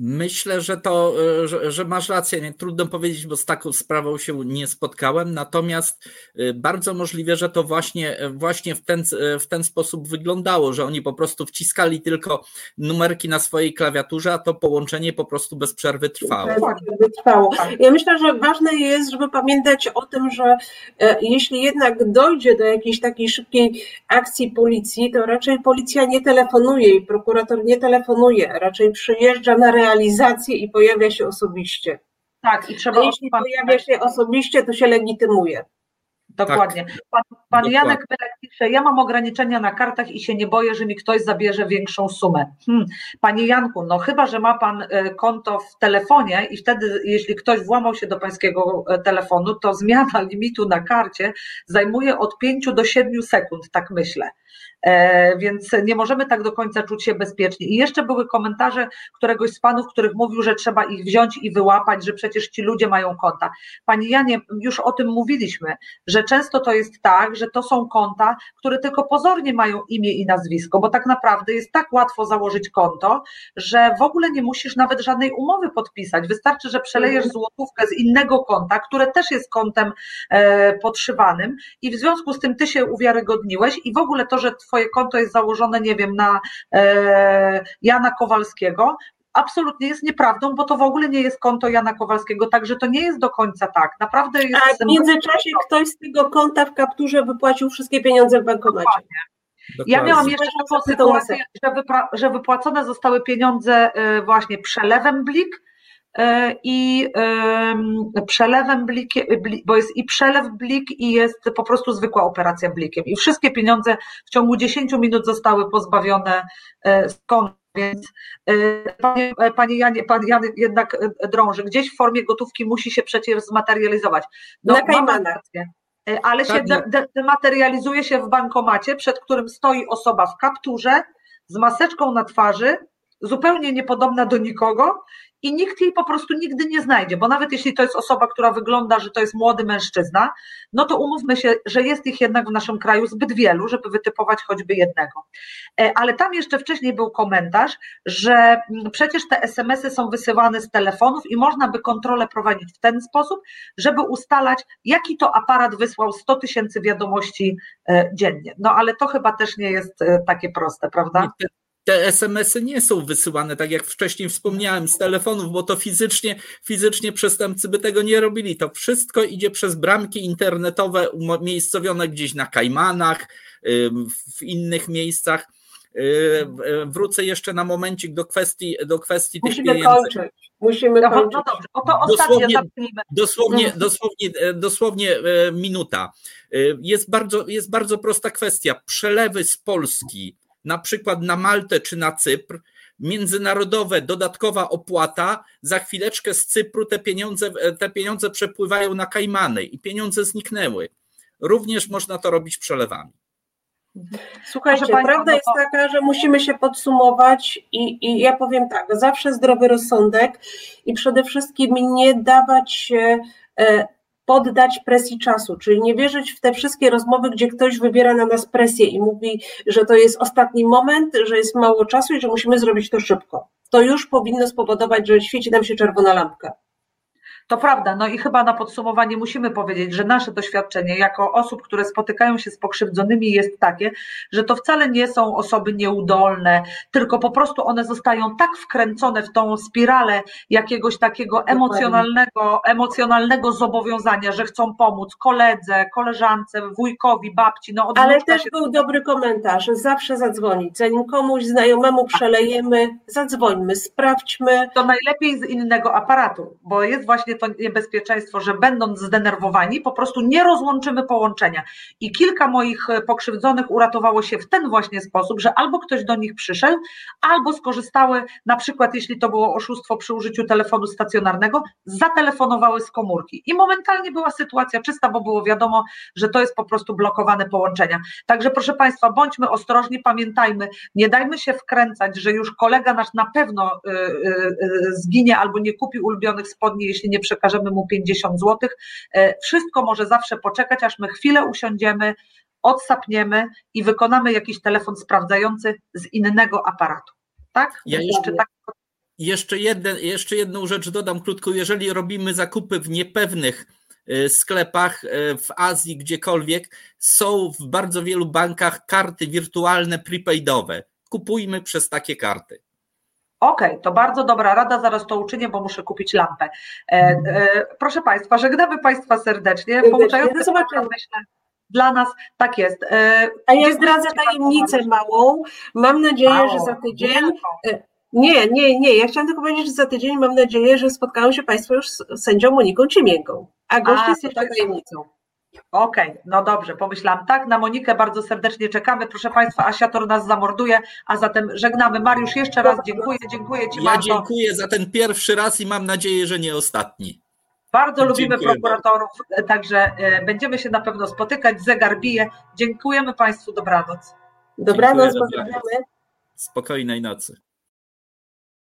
Myślę, że to, e, że, że, masz rację. Nie, trudno powiedzieć, bo z taką sprawą się nie spotkałem. Natomiast e, bardzo możliwe, że to właśnie, e, właśnie w, ten, w ten sposób wyglądało, że oni po prostu wciskali tylko numerki na swojej klawiaturze, a to połączenie po prostu bez przerwy trwało. trwało. Ja myślę, że ważne jest, żeby pamiętać o tym, że jeśli jednak dojdzie do jakiejś takiej szybkiej akcji policji, to raczej policja nie telefonuje i prokurator nie telefonuje, raczej przyjeżdża na realizację realizację i pojawia się osobiście. Tak, i trzeba. A jeśli pojawia się osobiście, to się legitymuje. Dokładnie. Tak. Pan, pan Janek Belek pisze, ja mam ograniczenia na kartach i się nie boję, że mi ktoś zabierze większą sumę. Hmm. Panie Janku, no chyba, że ma pan e, konto w telefonie i wtedy, jeśli ktoś włamał się do pańskiego e, telefonu, to zmiana limitu na karcie zajmuje od 5 do 7 sekund, tak myślę. E, więc nie możemy tak do końca czuć się bezpiecznie. I jeszcze były komentarze któregoś z panów, których mówił, że trzeba ich wziąć i wyłapać, że przecież ci ludzie mają konta. Pani Janie, już o tym mówiliśmy, że często to jest tak, że to są konta, które tylko pozornie mają imię i nazwisko, bo tak naprawdę jest tak łatwo założyć konto, że w ogóle nie musisz nawet żadnej umowy podpisać. Wystarczy, że przelejesz mhm. złotówkę z innego konta, które też jest kontem e, podszywanym i w związku z tym ty się uwiarygodniłeś i w ogóle to, że twoje konto jest założone, nie wiem, na e, Jana Kowalskiego, absolutnie jest nieprawdą, bo to w ogóle nie jest konto Jana Kowalskiego, także to nie jest do końca tak. Naprawdę jest. A w międzyczasie ktoś z tego konta w kapturze wypłacił wszystkie pieniądze w bankomacie. Dokładnie. Ja miałam jeszcze taką sytuację, że, wypra- że wypłacone zostały pieniądze e, właśnie przelewem blik, i przelewem blik, bo jest i przelew blik i jest po prostu zwykła operacja blikiem. I wszystkie pieniądze w ciągu 10 minut zostały pozbawione e, z konta. Więc e, panie, panie Janie, pan Jan jednak drąży. Gdzieś w formie gotówki musi się przecież zmaterializować. No, Na Kajmanach. Ale się dematerializuje się w bankomacie, przed którym stoi osoba w kapturze z maseczką na twarzy, zupełnie niepodobna do nikogo i nikt jej po prostu nigdy nie znajdzie, bo nawet jeśli to jest osoba, która wygląda, że to jest młody mężczyzna, no to umówmy się, że jest ich jednak w naszym kraju zbyt wielu, żeby wytypować choćby jednego. E, ale tam jeszcze wcześniej był komentarz, że mm, przecież te SMS-y są wysyłane z telefonów i można by kontrolę prowadzić w ten sposób, żeby ustalać, jaki to aparat wysłał 100 tysięcy wiadomości e, dziennie. No ale to chyba też nie jest e, takie proste, prawda? Te SMS-y nie są wysyłane, tak jak wcześniej wspomniałem, z telefonów, bo to fizycznie, fizycznie przestępcy by tego nie robili. To wszystko idzie przez bramki internetowe umiejscowione gdzieś na Kajmanach, w innych miejscach. Wrócę jeszcze na momencik do kwestii, do kwestii tych Musimy pieniędzy. Kończyć. Musimy no, kończyć. No dobrze, to dosłownie, dosłownie, dosłownie, dosłownie minuta. Jest bardzo, jest bardzo prosta kwestia. Przelewy z Polski na przykład na Maltę czy na Cypr, międzynarodowe, dodatkowa opłata, za chwileczkę z Cypru te pieniądze, te pieniądze przepływają na Kajmany i pieniądze zniknęły. Również można to robić przelewami. Słuchajcie, prawda jest taka, że musimy się podsumować i, i ja powiem tak, zawsze zdrowy rozsądek i przede wszystkim nie dawać się e, poddać presji czasu, czyli nie wierzyć w te wszystkie rozmowy, gdzie ktoś wybiera na nas presję i mówi, że to jest ostatni moment, że jest mało czasu i że musimy zrobić to szybko. To już powinno spowodować, że świeci nam się czerwona lampka. To prawda, no i chyba na podsumowanie musimy powiedzieć, że nasze doświadczenie jako osób, które spotykają się z pokrzywdzonymi jest takie, że to wcale nie są osoby nieudolne, tylko po prostu one zostają tak wkręcone w tą spiralę jakiegoś takiego emocjonalnego, emocjonalnego zobowiązania, że chcą pomóc koledze, koleżance, wujkowi, babci. No Ale też się... był dobry komentarz, zawsze zadzwonić, zanim komuś znajomemu przelejemy, zadzwońmy, sprawdźmy. To najlepiej z innego aparatu, bo jest właśnie to niebezpieczeństwo, że będąc zdenerwowani, po prostu nie rozłączymy połączenia. I kilka moich e, pokrzywdzonych uratowało się w ten właśnie sposób, że albo ktoś do nich przyszedł, albo skorzystały, na przykład jeśli to było oszustwo przy użyciu telefonu stacjonarnego, zatelefonowały z komórki. I momentalnie była sytuacja czysta, bo było wiadomo, że to jest po prostu blokowane połączenia. Także proszę Państwa, bądźmy ostrożni, pamiętajmy, nie dajmy się wkręcać, że już kolega nasz na pewno y, y, y, zginie albo nie kupi ulubionych spodni, jeśli nie przekażemy mu 50 zł. E, wszystko może zawsze poczekać, aż my chwilę usiądziemy, odsapniemy i wykonamy jakiś telefon sprawdzający z innego aparatu. Tak? Ja jeszcze tak. Jeszcze, jedne, jeszcze jedną rzecz dodam krótko. Jeżeli robimy zakupy w niepewnych e, sklepach e, w Azji, gdziekolwiek, są w bardzo wielu bankach karty wirtualne prepaidowe. Kupujmy przez takie karty. Okej, okay, to bardzo dobra rada, zaraz to uczynię, bo muszę kupić lampę. E, e, proszę Państwa, żegnamy Państwa serdecznie. Pouczające myślę dla nas tak jest. E, A ja zdradzę tajemnicę małą. Mam nadzieję, Mało, że za tydzień. E, nie, nie, nie. Ja chciałam tylko powiedzieć, że za tydzień mam nadzieję, że spotkają się Państwo już z sędzią Moniką Ciemięgą. A gość jest jeszcze tajemnicą. Okej, okay, no dobrze, pomyślałam tak. Na Monikę bardzo serdecznie czekamy. Proszę Państwa, Asiator nas zamorduje, a zatem żegnamy. Mariusz, jeszcze raz dziękuję, dziękuję Ci ja bardzo. Ja dziękuję za ten pierwszy raz i mam nadzieję, że nie ostatni. Bardzo lubimy dziękuję prokuratorów, bardzo. także e, będziemy się na pewno spotykać. Zegar bije. Dziękujemy Państwu, dobranoc. Dobranoc, pozdrawiamy. Spokojnej nocy.